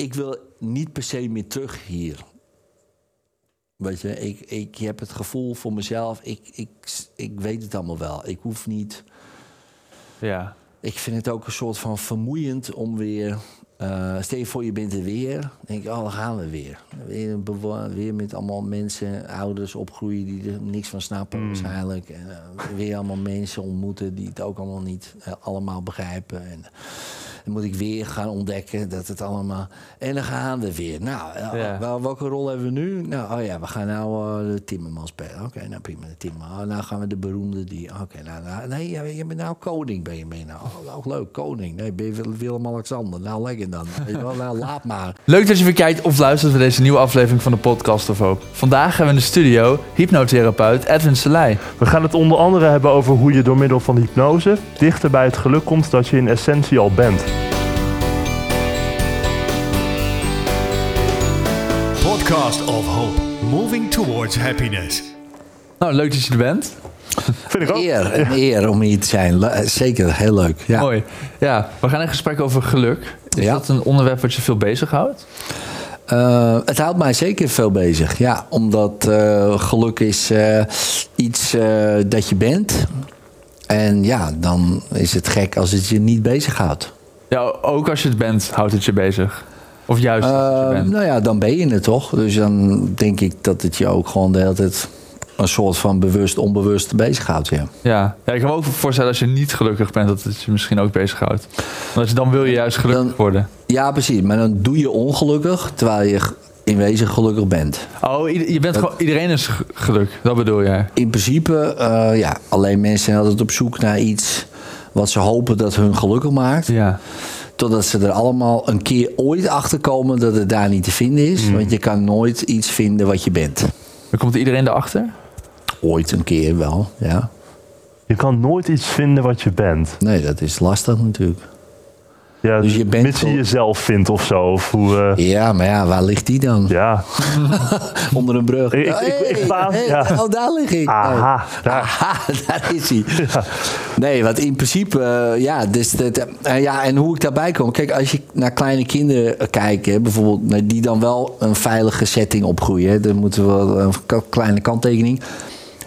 ik wil niet per se meer terug hier. Weet je, ik, ik heb het gevoel voor mezelf, ik, ik, ik weet het allemaal wel. Ik hoef niet. Ja. Ik vind het ook een soort van vermoeiend om weer. eh stel je voor, je bent er weer. Dan denk ik, oh, dan gaan we weer. Weer, met allemaal mensen, ouders opgroeien die er niks van snappen waarschijnlijk. En, eh, weer allemaal mensen ontmoeten die het ook allemaal niet eh, allemaal begrijpen. En dan moet ik weer gaan ontdekken dat het allemaal... En dan gaan we weer. Nou, eh, Ja. wel, welke rol hebben we nu? Nou, oh ja, we gaan nou eh, de Timmerman spelen. Oké, nou prima, de Timmerman. Oh, nou gaan we de beroemde die... Oké, nou, nou, nee, je je bent nou koning, ben je, je nou. Oh, ook leuk, koning. Nee, ben je Wil- Willem-Alexander. Nou, lekker dan. Nou, laat maar. Leuk dat je weer kijkt of luistert naar deze nieuwe aflevering van de podcast of Hoop. Vandaag hebben we in de studio hypnotherapeut Edwin Selei. We gaan het onder andere hebben over hoe je door middel van hypnose dichter bij het geluk komt dat je in essentie al bent. Podcast of Hope, moving towards happiness. Nou, leuk dat je er bent. Vind ik ook. Eer, een eer om hier te zijn. Le- Zeker, heel leuk. Ja. Mooi. Ja, we gaan in gesprek over geluk. Is Ja. dat een onderwerp wat je veel bezighoudt? Eh, het houdt mij zeker veel bezig. Ja, omdat eh, geluk is eh, iets eh, dat je bent. En ja, dan is het gek als het je niet bezighoudt. Ja, ook als je het bent, houdt het je bezig. Of juist je Eh, nou ja, dan ben je het toch. Dus dan denk ik dat het je ook gewoon de hele tijd een soort van bewust, onbewust bezighoudt. Ja. Ja. ja, ik kan me ook voorstellen als je niet gelukkig bent, dat het je misschien ook bezighoudt. Want je, dan wil je juist gelukkig Dan- worden. ja, precies. Maar dan doe je ongelukkig terwijl je in wezen gelukkig bent. Oh, je bent gewoon, iedereen is ge- geluk, dat bedoel jij? In principe, eh, ja, alleen mensen zijn altijd op zoek naar iets wat ze hopen dat hun gelukkig maakt. Ja. Totdat ze er allemaal een keer ooit achter komen dat het daar niet te vinden is. Want je kan nooit iets vinden wat je bent. Dan komt iedereen erachter? Ooit een keer wel, ja. Je kan nooit iets vinden wat je bent. Nee, dat is lastig natuurlijk. Ja, Dus je bent mits je jezelf vindt of zo. Of hoe, eh, Ja, maar ja, waar ligt die dan? ja. Onder een brug. Ik- ik- ik Hey, ja. Oh, daar lig ik. Aha, daar. Aha, daar is hij. Nee, want in principe, eh, ja, dus dat, eh, ja, en hoe ik daarbij kom. Kijk, als je naar kleine kinderen kijkt, hè, bijvoorbeeld, die dan wel een veilige setting opgroeien, hè, dan moeten we wel een kleine kanttekening.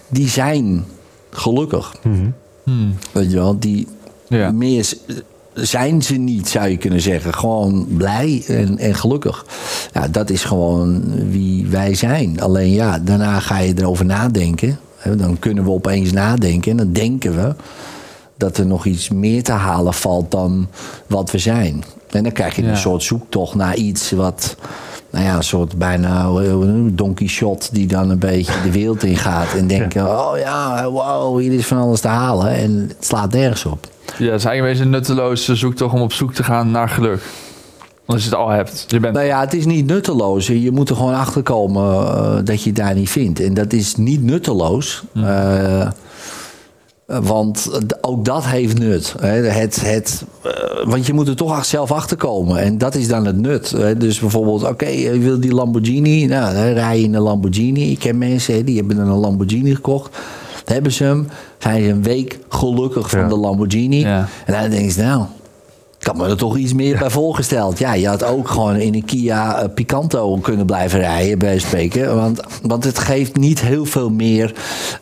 Die zijn gelukkig. Weet je wel, die Ja. meer zijn ze niet, zou je kunnen zeggen. Gewoon blij en, en gelukkig. Ja, dat is gewoon wie wij zijn. Alleen ja, daarna ga je erover nadenken. Dan kunnen we opeens nadenken en dan denken we dat er nog iets meer te halen valt dan wat we zijn. En dan krijg je Ja. een soort zoektocht naar iets wat, nou ja, een soort bijna hoe noem je het, Don Quixote die dan een beetje de wereld in gaat en denken: oh ja, wow, hier is van alles te halen. En het slaat nergens op. Ja, het is eigenlijk een nutteloze zoektocht om op zoek te gaan naar geluk. Als je het al hebt, je bent... Nou ja, het is niet nutteloos. Je moet er gewoon achter komen eh, dat je het daar niet vindt. En dat is niet nutteloos. eh, want ook dat heeft nut. Het, het, eh, want je moet er toch zelf achter komen. En dat is dan het nut. Dus bijvoorbeeld, oké, je wil die Lamborghini. Nou, dan rij je in een Lamborghini. Ik ken mensen die hebben een Lamborghini gekocht. Hebben ze hem. Zijn ze een week gelukkig van Ja. de Lamborghini. Ja. En dan denk je, nou, ik had me er toch iets meer bij voorgesteld. Ja, je had ook gewoon in een Kia eh, Picanto kunnen blijven rijden, bij spreken. Want, want het geeft niet heel veel meer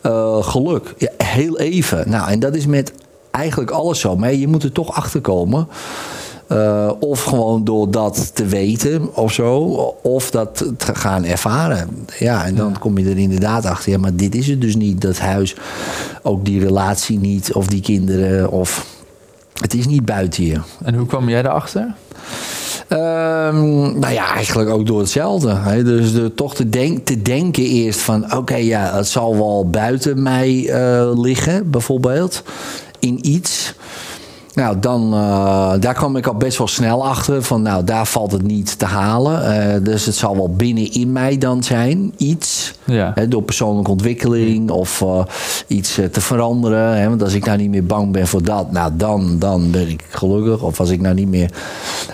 eh, geluk. Ja, heel even. Nou, en dat is met eigenlijk alles zo. Maar je moet er toch achter komen. Eh, of gewoon door dat te weten of zo. Of dat te gaan ervaren. Ja, en dan kom je er inderdaad achter. Ja, maar dit is het dus niet. Dat huis, ook die relatie niet. Of die kinderen. Of het is niet buiten je. En hoe kwam jij erachter? Ehm, nou ja, eigenlijk ook door hetzelfde. Hè. Dus de, toch te, denk, te denken eerst van... oké, ja, het zal wel buiten mij eh, liggen, bijvoorbeeld. In iets. Nou, dan, eh, daar kwam ik al best wel snel achter. Van, nou, daar valt het niet te halen. Eh, dus het zal wel binnenin mij dan zijn, iets. Ja. Hè, door persoonlijke ontwikkeling of eh, iets te veranderen. Hè? Want als ik nou niet meer bang ben voor dat, nou dan, dan ben ik gelukkig. Of als ik nou niet meer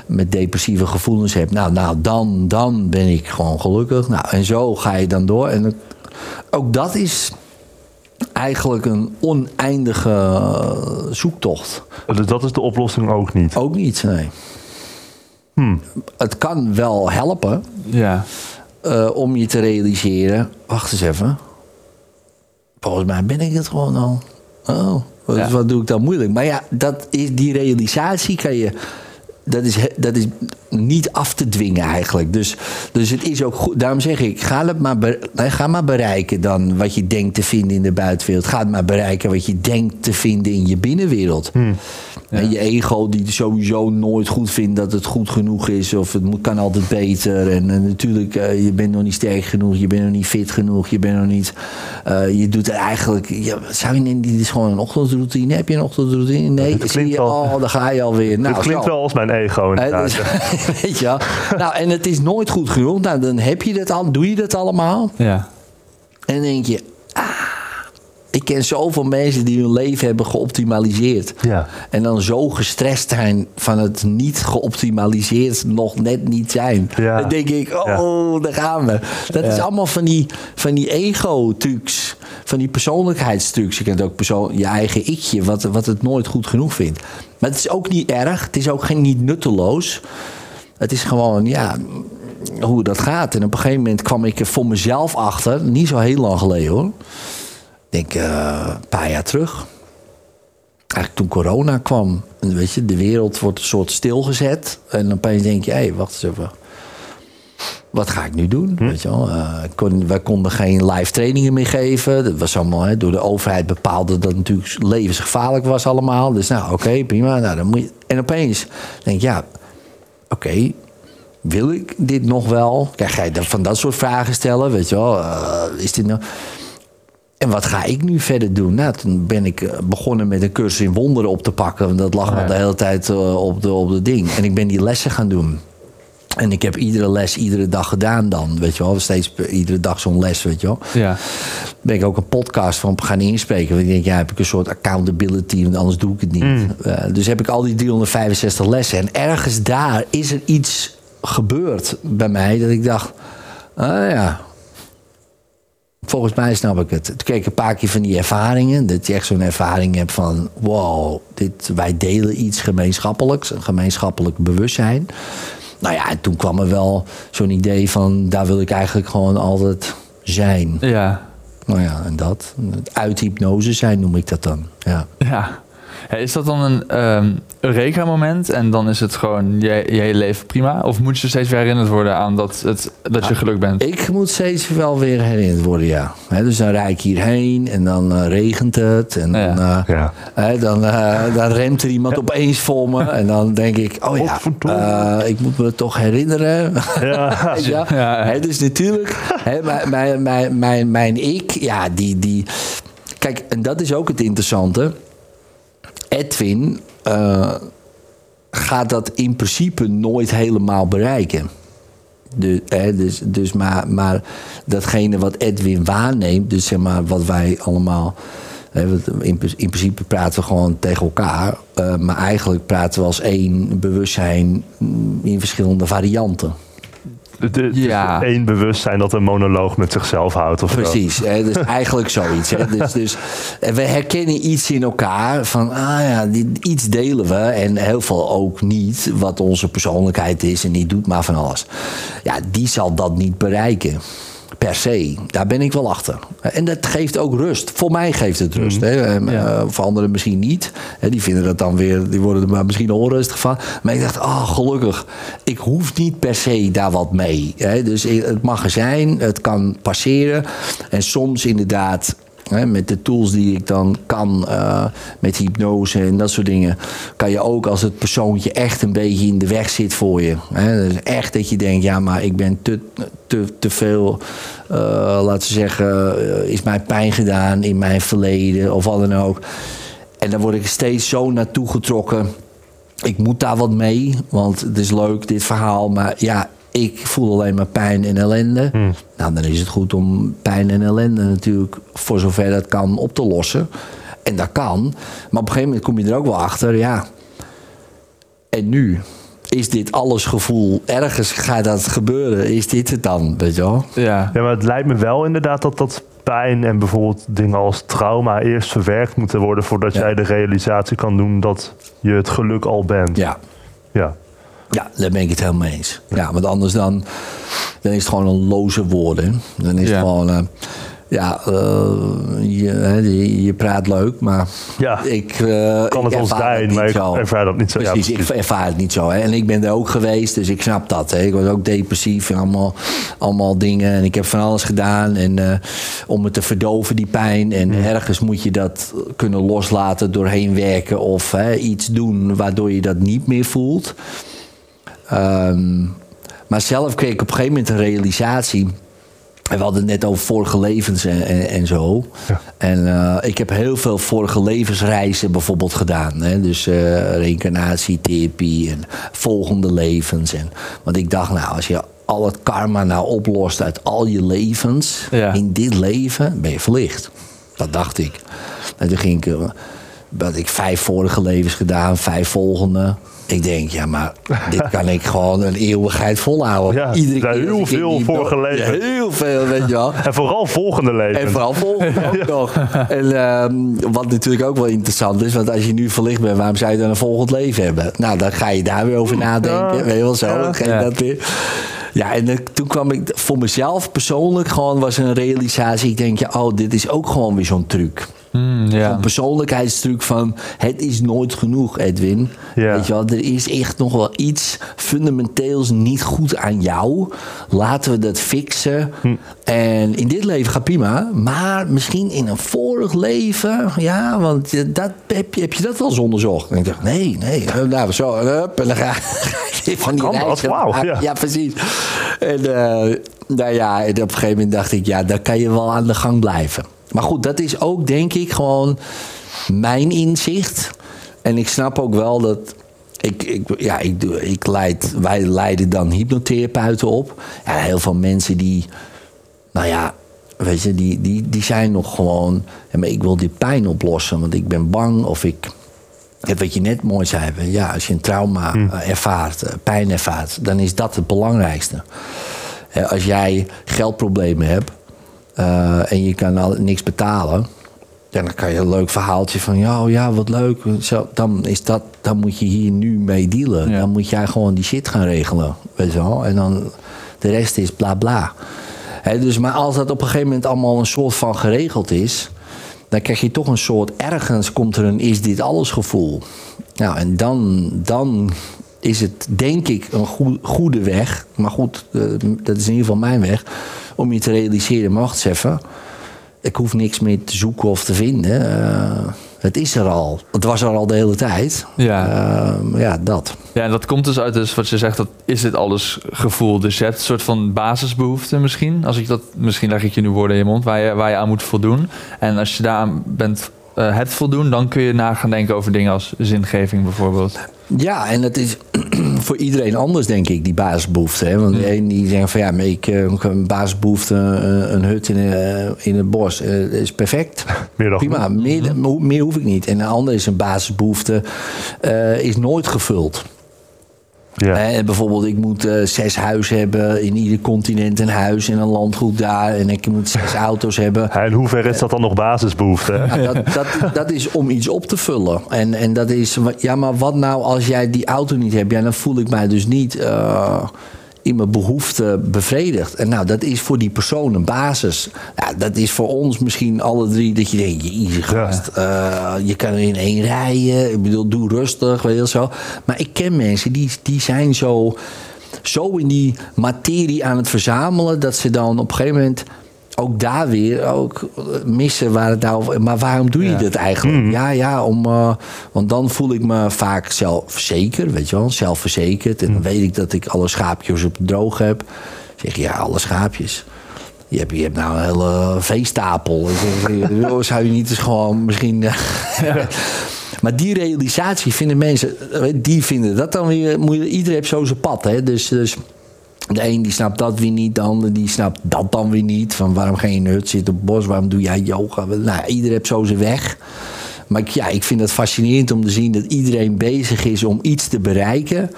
met depressieve gevoelens heb, nou, nou dan, dan ben ik gewoon gelukkig. Nou, en zo ga je dan door. En het- ook dat is eigenlijk een oneindige eh, zoektocht. Dus dat is de oplossing ook niet. Ook niet, nee. het kan wel helpen Ja. eh, om je te realiseren. Wacht eens even. Volgens mij ben ik het gewoon al. Oh, wat, Ja. wat doe ik dan moeilijk? Maar ja, dat is, die realisatie kan je. Dat is, dat is niet af te dwingen eigenlijk. Dus, dus het is ook goed. Daarom zeg ik, ga, het maar be- ga maar bereiken dan wat je denkt te vinden in de buitenwereld. Ga het maar bereiken wat je denkt te vinden in je binnenwereld. En je ego die sowieso nooit goed vindt dat het goed genoeg is. Of het kan altijd beter. En, eh, natuurlijk, eh, je bent nog niet sterk genoeg. Je bent nog niet fit genoeg. Je bent nog niet... eh, je doet er eigenlijk... Ja, zou je niet... Dit is gewoon een ochtendroutine. Heb je een ochtendroutine? Nee. Zie klinkt je, wel- oh, daar ga je alweer. Nou, Het klinkt zo. wel als mijn ego inderdaad. dus- weet je wel. Nou, en het is nooit goed genoeg. Nou, dan heb je dat al, doe je dat allemaal. Ja. En dan denk je, ah, ik ken zoveel mensen die hun leven hebben geoptimaliseerd. Ja. En dan zo gestrest zijn van het niet geoptimaliseerd nog net niet zijn. Ja. Dan denk ik, oh, daar gaan we. Dat is allemaal van die, van die ego-trucs. Van die persoonlijkheidstrucs. Je kent ook persoon, je eigen ikje, wat, wat het nooit goed genoeg vindt. Maar het is ook niet erg. Het is ook geen, niet nutteloos. Het is gewoon, ja, hoe dat gaat. En op een gegeven moment kwam ik er voor mezelf achter. Niet zo heel lang geleden hoor. Ik denk eh, een paar jaar terug. Eigenlijk toen corona kwam. Weet je, de wereld wordt een soort stilgezet. En opeens denk je, hé, hey, wacht eens even. Wat ga ik nu doen? Weet je wel? Ik kon, wij konden geen live trainingen meer geven. Dat was allemaal hè, door de overheid bepaald dat dat natuurlijk levensgevaarlijk was allemaal. Dus nou, oké, prima. Nou, dan moet je... En opeens denk ik, ja, oké, wil ik dit nog wel? Krijg jij dan van dat soort vragen stellen? Weet je wel, eh, is dit nou... En wat ga ik nu verder doen? Nou, toen ben ik eh, begonnen met een cursus in wonderen op te pakken. Want dat lag al de hele tijd eh, op, de, op de ding. En ik ben die lessen gaan doen. En ik heb iedere les iedere dag gedaan dan. Weet je wel, steeds iedere dag zo'n les, weet je wel. Ja. ben ik ook een podcast van gaan inspreken. Want ik denk, ja, heb ik een soort accountability, want anders doe ik het niet. Eh, dus heb ik al die 365 lessen. En ergens daar is er iets gebeurd bij mij dat ik dacht, ah ja, volgens mij snap ik het. Toen kreeg ik een paar keer van die ervaringen. Dat je echt zo'n ervaring hebt van, wow, dit, wij delen iets gemeenschappelijks, een gemeenschappelijk bewustzijn. Nou ja, en toen kwam er wel zo'n idee van, daar wil ik eigenlijk gewoon altijd zijn. Ja. Nou ja, en dat. Uit hypnose zijn noem ik dat dan. Ja. Ja. Hey, Is dat dan een ehm Eureka-moment en dan is het gewoon je, je hele leven prima? Of moet je steeds weer herinnerd worden aan dat, het, dat je geluk bent? Ik moet steeds wel weer herinnerd worden, ja. Hè, dus dan rijd ik hierheen en dan eh, regent het. En dan, eh, Ja. dan, eh, dan remt er iemand opeens voor me. En dan denk ik, oh ja, eh, ik moet me toch herinneren. Ja. Hè, dus natuurlijk, hè, mijn, mijn, mijn, mijn, mijn ik, ja, die, die... Kijk, en dat is ook het interessante. Edwin eh, gaat dat in principe nooit helemaal bereiken. De, hè, dus, dus maar, maar datgene wat Edwin waarneemt, dus zeg maar wat wij allemaal. Hè, in, in principe praten we gewoon tegen elkaar. eh, maar eigenlijk praten we als één bewustzijn in verschillende varianten. Het is Ja. één bewustzijn dat een monoloog met zichzelf houdt. Of zo. Precies, hè, dus eigenlijk zoiets. Hè. Dus, dus we herkennen iets in elkaar van, ah ja, dit- iets delen we en heel veel ook niet, wat onze persoonlijkheid is en die doet maar van alles. Ja, die zal dat niet bereiken. Per se, daar ben ik wel achter. En dat geeft ook rust. Voor mij geeft het rust. Hè. En, Ja. eh, voor anderen misschien niet. Hè, die vinden dat dan weer, die worden er maar misschien onrustig van. Maar ik dacht, oh gelukkig, ik hoef niet per se daar wat mee. Hè. Dus het mag er zijn, het kan passeren. En soms inderdaad, hè, met de tools die ik dan kan, eh, met hypnose en dat soort dingen, kan je ook als het persoontje echt een beetje in de weg zit voor je. Hè. Dus echt dat je denkt, ja, maar ik ben te, te, te veel, eh, laten we zeggen, eh, is mij pijn gedaan in mijn verleden of wat dan ook. En dan word ik steeds zo naartoe getrokken. Ik moet daar wat mee, want het is leuk, dit verhaal. Maar ja, ik voel alleen maar pijn en ellende. Nou, dan is het goed om pijn en ellende natuurlijk, voor zover dat kan, op te lossen. En dat kan. Maar op een gegeven moment kom je er ook wel achter, ja. En nu? Is dit alles gevoel? Ergens gaat dat gebeuren. Is dit het dan? Weet je wel? Ja. Ja, maar het lijkt me wel inderdaad dat dat pijn en bijvoorbeeld dingen als trauma eerst verwerkt moeten worden voordat Ja. jij de realisatie kan doen dat je het geluk al bent. Ja. Ja. Ja, daar ben ik het helemaal mee eens. Ja, want anders dan, dan is het gewoon een loze woorden. Dan is Ja. het gewoon, eh, ja, eh, je, je, je praat leuk, maar Ja. ik eh, Kan het ik ons zijn, maar ik ervaar dat niet zo. Ja, Precies, ik ervaar het niet zo. Hè. En ik ben er ook geweest, dus ik snap dat. Hè. Ik was ook depressief en allemaal, allemaal dingen. En ik heb van alles gedaan en, om het te verdoven, die pijn. En ergens moet je dat kunnen loslaten doorheen werken of hè, iets doen waardoor je dat niet meer voelt. Ehm, maar zelf kreeg ik op een gegeven moment een realisatie. En we hadden het net over vorige levens en, en, en zo. Ja. En eh, ik heb heel veel vorige levensreizen bijvoorbeeld gedaan. Hè? Dus eh reïncarnatie, therapie en volgende levens. En, want ik dacht, nou, als je al het karma nou oplost uit al je levens... Ja. in dit leven, ben je verlicht. Dat dacht ik. En toen ging ik... eh, had ik vijf vorige levens gedaan, vijf volgende. Ik denk, ja, maar dit kan ik gewoon een eeuwigheid volhouden. Ja, Iedere er keer heel veel vorige levens. Ja, heel veel, weet je wel. En vooral volgende leven. En vooral volgende ook nog. En ehm, wat natuurlijk ook wel interessant is, want als je nu verlicht bent, waarom zou je dan een volgend leven hebben? Nou, dan ga je daar weer over nadenken. Ja. Weet je wel zo? Ja. Ja. dat weer. Ja, en toen kwam ik voor mezelf persoonlijk gewoon was een realisatie. Ik denk, ja, oh, dit is ook gewoon weer zo'n truc. Hmm, ja. Een persoonlijkheidstruc van het is nooit genoeg, Edwin. Weet je wel, er is echt nog wel iets fundamenteels niet goed aan jou. Laten we dat fixen. Hm. En in dit leven gaat prima, maar misschien in een vorig leven, ja, want dat, heb, je, heb je dat wel eens onderzocht? En ik dacht, nee, nee, nou zo, hup, en dan ga je van die ja. ja, precies. En uh, nou ja, en op een gegeven moment dacht ik, ja, daar kan je wel aan de gang blijven. Maar goed, dat is ook denk ik gewoon mijn inzicht. En ik snap ook wel dat. Ik, ik, ja, ik, ik leid, wij leiden dan hypnotherapeuten op. Ja, heel veel mensen die. Nou ja, weet je, die, die, die zijn nog gewoon. Ik wil die pijn oplossen, want ik ben bang of ik. Wat je net mooi zei, ja, als je een trauma eh, ervaart, eh, pijn ervaart, dan is dat het belangrijkste. Eh, Als jij geldproblemen hebt eh, en je kan al niks betalen, ja, dan kan je een leuk verhaaltje van, ja, oh ja, wat leuk. Zo, dan, is dat, dan moet je hier nu mee dealen. Ja. Dan moet jij gewoon die shit gaan regelen. Weet je wel? En dan de rest is bla bla. Dus, maar als dat op een gegeven moment allemaal een soort van geregeld is, dan krijg je toch een soort ergens komt er een is dit alles gevoel. Nou, en dan, dan is het denk ik een goe- goede weg. Maar goed, eh, dat is in ieder geval mijn weg. Om je te realiseren, maar wacht even. Ik hoef niks meer te zoeken of te vinden. Eh, het is er al. Het was er al de hele tijd. Ja. Eh, ja, dat. Ja, en dat komt dus uit dus wat je zegt, dat is dit alles gevoel. Dus je hebt een soort van basisbehoefte misschien. Als ik dat, misschien leg ik je nu woorden in je mond, waar je, waar je aan moet voldoen. En als je daaraan bent, eh, het voldoen, dan kun je na gaan denken over dingen als zingeving bijvoorbeeld. Ja, en het is voor iedereen anders, denk ik, die basisbehoefte. Hè? Want de een die zegt van ja, maar ik eh, heb een basisbehoefte, eh, een hut in, eh, in het bos, eh, dat is perfect. Meer dan Prima, meer, meer hoef ik niet. En een ander is een basisbehoefte, eh, is nooit gevuld. Ja. Hè, bijvoorbeeld, ik moet eh, zes huizen hebben, in ieder continent een huis en een landgoed daar. En ik moet zes auto's hebben. Ja, In hoeverre is dat dan nog basisbehoefte? Ja, dat, dat, dat is om iets op te vullen. En, en dat is, ja, maar wat nou als jij die auto niet hebt? Ja, dan voel ik mij dus niet eh, in mijn behoefte bevredigd. En nou, dat is voor die persoon een basis. Ja, dat is voor ons misschien alle drie dat je denkt, gast, eh, je kan er in één rijden. Ik bedoel, doe rustig, weet je zo. Maar ik ken mensen die, die zijn zo, zo in die materie aan het verzamelen... dat ze dan op een gegeven moment ook daar weer ook missen waar het nou. Maar waarom doe je Ja. dit eigenlijk? Ja, ja, om. eh, want dan voel ik me vaak zelfzeker, weet je wel, zelfverzekerd. En dan weet ik dat ik alle schaapjes op de droog heb. Zeg je, ja, alle schaapjes. Je hebt, je hebt nou een hele veestapel. Zou je niet eens gewoon misschien. eh, Maar die realisatie vinden mensen, eh, die vinden dat dan weer. moet je- Iedereen heeft zo zijn pad. Hè? Dus, dus de een die snapt dat weer niet, de ander die snapt dat dan weer niet. Van waarom ga je in een hut zitten op het bos, waarom doe jij yoga? Nou, iedereen heeft zo zijn weg. Maar ik- ja, ik vind het fascinerend om te zien dat iedereen bezig is om iets te bereiken.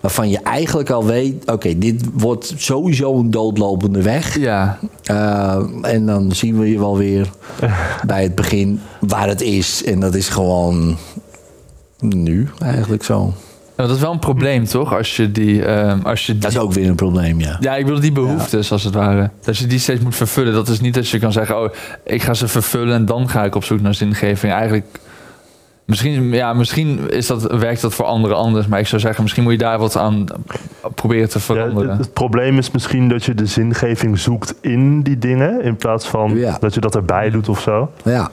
Waarvan je eigenlijk al weet, oké, dit wordt sowieso een doodlopende weg. Ja, Uh, en dan zien we je wel weer bij het begin waar het is. En dat is gewoon nu eigenlijk zo. Dat is wel een probleem, toch? Als je die... ehm, als je die Dat is ook weer een probleem, ja. Ja, ik bedoel die behoeftes als het ware. Dat je die steeds moet vervullen. Dat is niet dat je kan zeggen, oh, ik ga ze vervullen en dan ga ik op zoek naar zingeving. Eigenlijk, misschien, ja, misschien is dat, werkt dat voor anderen anders. Maar ik zou zeggen, misschien moet je daar wat aan proberen te Ja, veranderen. het, het probleem is misschien dat je de zingeving zoekt in die dingen. In plaats van Ja. dat je dat erbij doet of zo. Ja.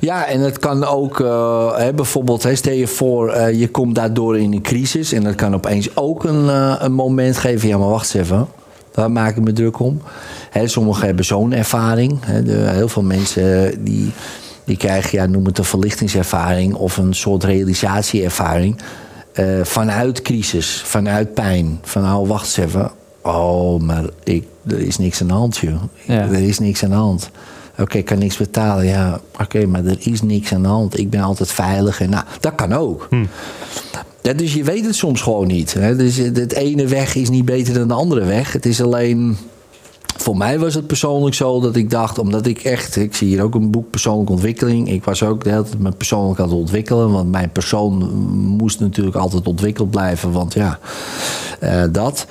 Ja, en het kan ook, eh, hè, bijvoorbeeld, hè, stel je voor, eh, je komt daardoor in een crisis. En dat kan opeens ook een, eh, een moment geven. Ja, maar wacht eens even. Daar maak ik me druk om. Hè, sommigen hebben zo'n ervaring. Hè, de, heel veel mensen die, die krijgen, ja, noem het een verlichtingservaring of een soort realisatieervaring. eh, vanuit crisis, vanuit pijn. Van nou, wacht eens even. Oh, maar ik, er is niks aan de hand, joh. Ja. Er is niks aan de hand. Oké, ik kan niks betalen. Ja, oké, maar er is niks aan de hand. Ik ben altijd veilig. En nou, dat kan ook. Ja, dus je weet het soms gewoon niet. Hè? Dus het ene weg is niet beter dan de andere weg. Het is alleen. Voor mij was het persoonlijk zo dat ik dacht, omdat ik echt, ik zie hier ook een boek persoonlijke ontwikkeling. Ik was ook de hele tijd me persoonlijk aan het ontwikkelen, want mijn persoon moest natuurlijk altijd ontwikkeld blijven, want ja, eh, dat.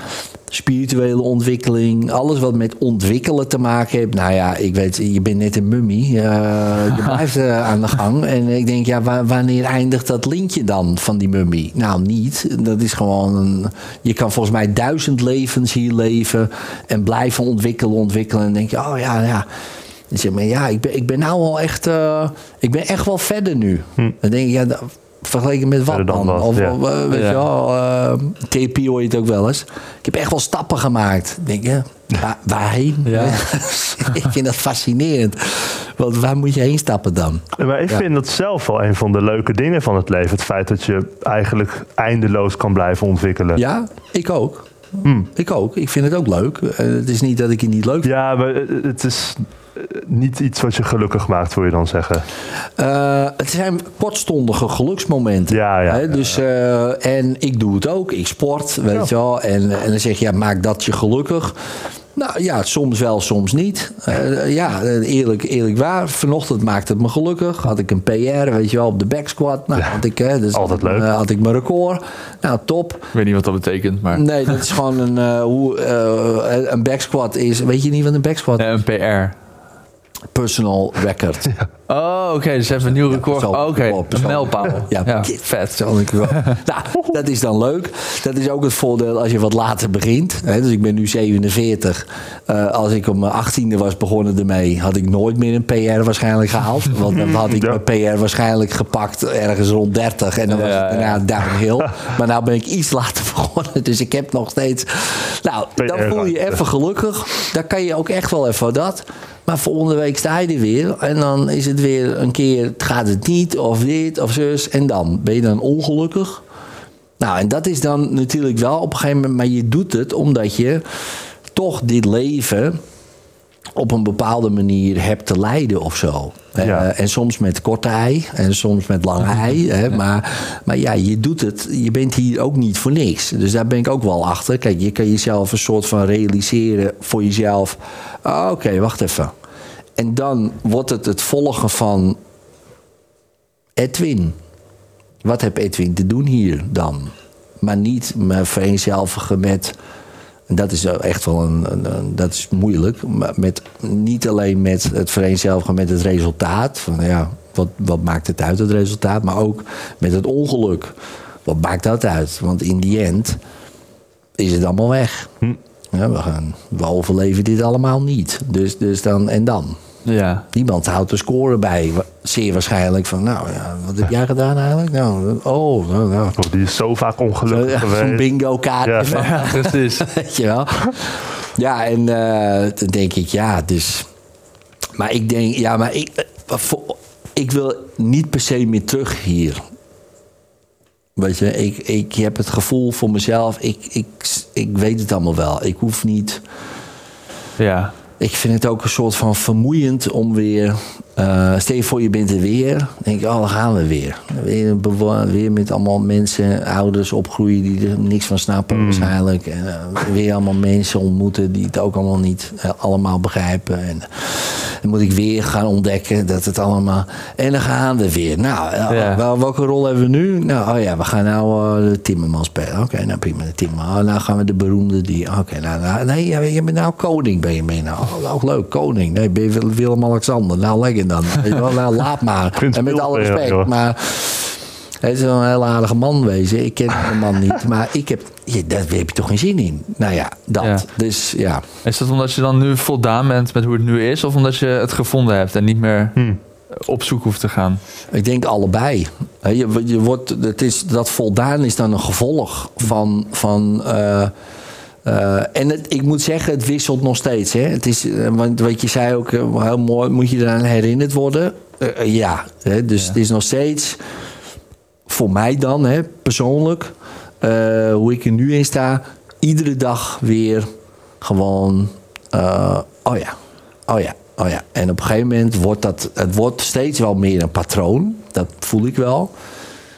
Spirituele ontwikkeling, alles wat met ontwikkelen te maken heeft. Nou ja, ik weet, je bent net een mummie. je blijft eh, aan de gang. En ik denk, ja, wa- wanneer eindigt dat lintje dan van die mummie? Nou, niet. Dat is gewoon een, Je kan volgens mij duizend levens hier leven en blijven ontwikkelen, ontwikkelen. En dan denk je, oh ja, ja. Dan zeg maar, ja, ik ben, ik ben nou wel echt. eh, ik ben echt wel verder nu. Dan denk ik, ja, vergeleken met wat dan wat, of, ja. of, eh, weet je wel, KP hoor je het ook wel eens. Ik heb echt wel stappen gemaakt. Denk je, waar, waarheen? Ja. ik vind dat fascinerend. Want waar moet je heen stappen dan? Maar ik Ja. vind dat zelf wel een van de leuke dingen van het leven. Het feit dat je eigenlijk eindeloos kan blijven ontwikkelen. Ja, ik ook. Ik ook. Ik vind het ook leuk. Eh, het is niet dat ik het niet leuk vind. Ja, maar het is niet iets wat je gelukkig maakt, wil je dan zeggen. Eh, het zijn kortstondige geluksmomenten. Ja, ja, Hè, ja, dus, eh, en ik doe het ook. Ik sport, weet Ja. je wel. En, en dan zeg je, ja, maak dat je gelukkig. Nou ja, soms wel, soms niet. Eh, ja, eerlijk, eerlijk waar. Vanochtend maakte het me gelukkig. Had ik een PR, weet je wel, op de back squat. Nou, had ik, hè, dus altijd had ik, leuk. eh, had ik mijn record. Nou, top. Ik weet niet wat dat betekent, maar... Nee, dat is gewoon een, eh, hoe, eh, een back squat is. Weet je niet wat een back squat is? Nee, een PR. Personal record. Oh, oké. dus even een nieuw record. Persoon- Oh, Oké, oh, een mijlpaal. Ja, Ja, vet. Wel. nou, dat is dan leuk. Dat is ook het voordeel als je wat later begint. Dus ik ben nu 47. Eh, als ik om mijn 18e was begonnen ermee, had ik nooit meer een PR waarschijnlijk gehaald. Want dan had ik Ja. mijn PR waarschijnlijk gepakt ergens rond 30. En dan was Ja, het daarna downhill. Maar nou ben ik iets later begonnen. Dus ik heb nog steeds... Nou, dan voel je even gelukkig. Dan kan je ook echt wel even dat. Maar volgende week sta je er weer. En dan is het weer een keer, gaat het niet, of dit, of zus. En dan ben je dan ongelukkig. Nou, en dat is dan natuurlijk wel op een gegeven moment... Maar je doet het omdat je toch dit leven op een bepaalde manier hebt te leiden of zo. Ja. Eh, en soms met korte ei en soms met lange ei. Hè, maar, maar ja, je doet het. Je bent hier ook niet voor niks. Dus daar ben ik ook wel achter. Kijk, je kan jezelf een soort van realiseren voor jezelf. Ah, Oké, wacht even. En dan wordt het het volgen van Edwin. Wat heb Edwin te doen hier dan? Maar niet me vereenzelvigen met. En dat is echt wel een, een, een- dat is moeilijk. Maar met, niet alleen met het vereenzelvigen met het resultaat. Van ja, wat, wat maakt het uit, het resultaat? Maar ook met het ongeluk. Wat maakt dat uit? Want in die end is het allemaal weg. Ja, we, gaan, we overleven dit allemaal niet. Dus, dus dan en dan. Ja. Niemand houdt de score bij. Zeer waarschijnlijk van, nou ja, wat heb jij gedaan eigenlijk? Nou, oh, nou, nou. Of die is zo vaak ongelukkig Ja, Zo'n geweest. bingo kaartje Ja. van, ja, precies. weet je wel. Ja, en eh, dan denk ik, ja, dus... Maar ik denk, ja, maar ik, eh, voor- ik wil niet per se meer terug hier. Weet je, ik, ik heb het gevoel voor mezelf, ik, ik, ik weet het allemaal wel. Ik hoef niet... Ja. Ik vind het ook een soort van vermoeiend om weer Eh, stel je voor, je bent er weer. Denk je, oh, dan gaan we weer. Weer, met allemaal mensen, ouders opgroeien die er niks van snappen waarschijnlijk. En eh, weer allemaal mensen ontmoeten die het ook allemaal niet eh, allemaal begrijpen. En dan moet ik weer gaan ontdekken dat het allemaal... En dan gaan we weer. Nou, Ja. wel, welke rol hebben we nu? Nou, oh ja, we gaan nou de Timmerman spelen. Oké, nou prima, de Timmerman. Oh, nou gaan we de beroemde die... Oké, nou, nou, nee, je bent nou koning, ben je mee nou. Oh, ook leuk, koning. Nee, ben je Wil- Willem-Alexander. Nou, lekker dan. Weet je wel, nou, laat maar. Prins en met alle respect, maar... Het is wel een heel aardige man wezen. Ik ken de man niet, maar ik heb... Ja, daar heb je toch geen zin in? Nou ja, dat. Ja. Dus ja, Is dat omdat je dan nu voldaan bent met hoe het nu is? Of omdat je het gevonden hebt en niet meer op zoek hoeft te gaan? Ik denk allebei. Hè, Je, je wordt, het is, dat voldaan is dan een gevolg van. van eh, eh, en het, ik moet zeggen, het wisselt nog steeds. Hè. Het is, eh, want wat je zei ook eh, heel mooi, moet je eraan herinnerd worden? Ja, hè, dus het is nog steeds voor mij dan, hè, persoonlijk, hoe ik er nu in sta, iedere dag weer gewoon, oh ja, oh ja, oh ja. En op een gegeven moment wordt dat, het wordt steeds wel meer een patroon, dat voel ik wel.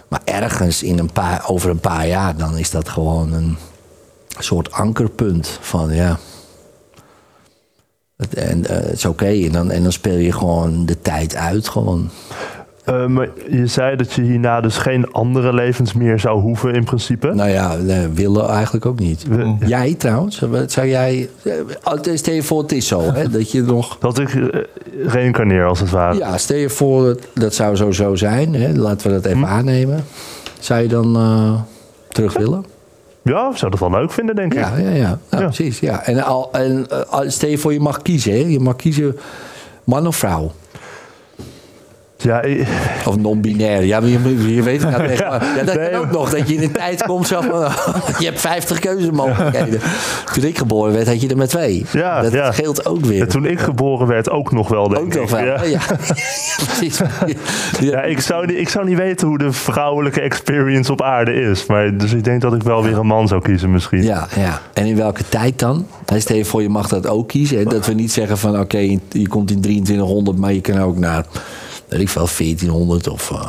Maar ergens in een paar, over een paar jaar, dan is dat gewoon een soort ankerpunt van ja. Het, en eh, het is oké, en, dan, en dan speel je gewoon de tijd uit, gewoon. Eh, maar je zei dat je hierna dus geen andere levens meer zou hoeven in principe. Nou ja, nee, willen eigenlijk ook niet. We- Jij trouwens, zou jij. eh, Stel je voor, het is zo, hè, dat je nog. Dat ik eh, reïncarneer als het ware. Ja, stel je voor, dat zou zo zo zijn, hè, laten we dat even aannemen. Zou je dan eh, terug willen? Ja, zou dat wel leuk vinden, denk ik. Ja, ja, ja. Nou, Ja. precies. Ja. En, al, en eh, al- stel je voor, je mag kiezen, hè? je mag kiezen man of vrouw. Ja, ik- Of non-binair. Ja, je, je weet het nou echt. maar- Ja, dat Nee, kan ook nog. Dat je in een tijd komt van... je hebt 50 keuzemogelijkheden. Toen ik geboren werd, had je er maar twee. Ja, dat ja. scheelt ook weer. en toen ik geboren werd ook nog wel, denk ook ik. nog wel. Ja. Ja, ik zou, niet, ik zou niet weten hoe de vrouwelijke experience op aarde is. Maar, dus ik denk dat ik wel weer een man zou kiezen misschien. Ja, ja. En in welke tijd dan? Stel je voor, je mag dat ook kiezen. Hè? Dat we niet zeggen van, oké, je komt in 2300, maar je kan ook naar, weet ik veel, 1400 of eh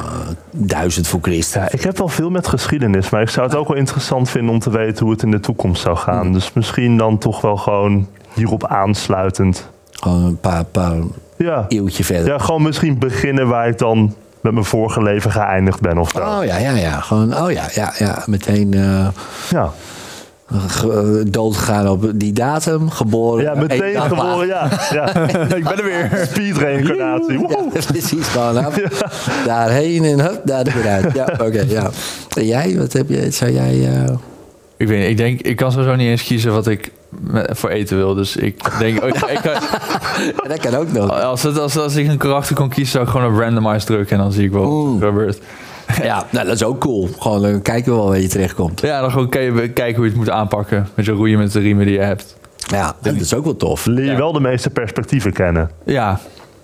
1000 voor Christus. Ik heb wel veel met geschiedenis, maar ik zou het ook wel interessant vinden om te weten hoe het in de toekomst zou gaan. Dus misschien dan toch wel gewoon hierop aansluitend. Gewoon een paar, paar Ja, eeuwtje verder. ja gewoon misschien beginnen waar ik dan met mijn vorige leven geëindigd ben of zo. Oh ja, ja, ja. Gewoon, oh ja, ja, ja. Meteen eh, Ja, doodgegaan op die datum, geboren. ja meteen geboren, ja. ja. ik ben er weer. Speed reïncarnatie. Ja, precies. Gewoon, daarheen en hup, daar weer uit. Ja, oké, ja. En jij, wat heb je, zou jij... eh, Ik weet niet, ik denk, ik kan sowieso niet eens kiezen wat ik voor eten wil. Dus ik denk, ik, ik kan- ja, dat kan ook nog. als, het, als, als ik een karakter kon kiezen, zou ik gewoon op randomize drukken en dan zie ik wel Oeh. wat er gebeurt. Ja, nou, dat is ook cool. Gewoon dan kijken we wel waar je terechtkomt. Ja, dan gewoon kan je kijken hoe je het moet aanpakken. Met je roeien met de riemen die je hebt. Ja, dat is ook wel tof. Leer je Ja. wel de meeste perspectieven kennen. Ja,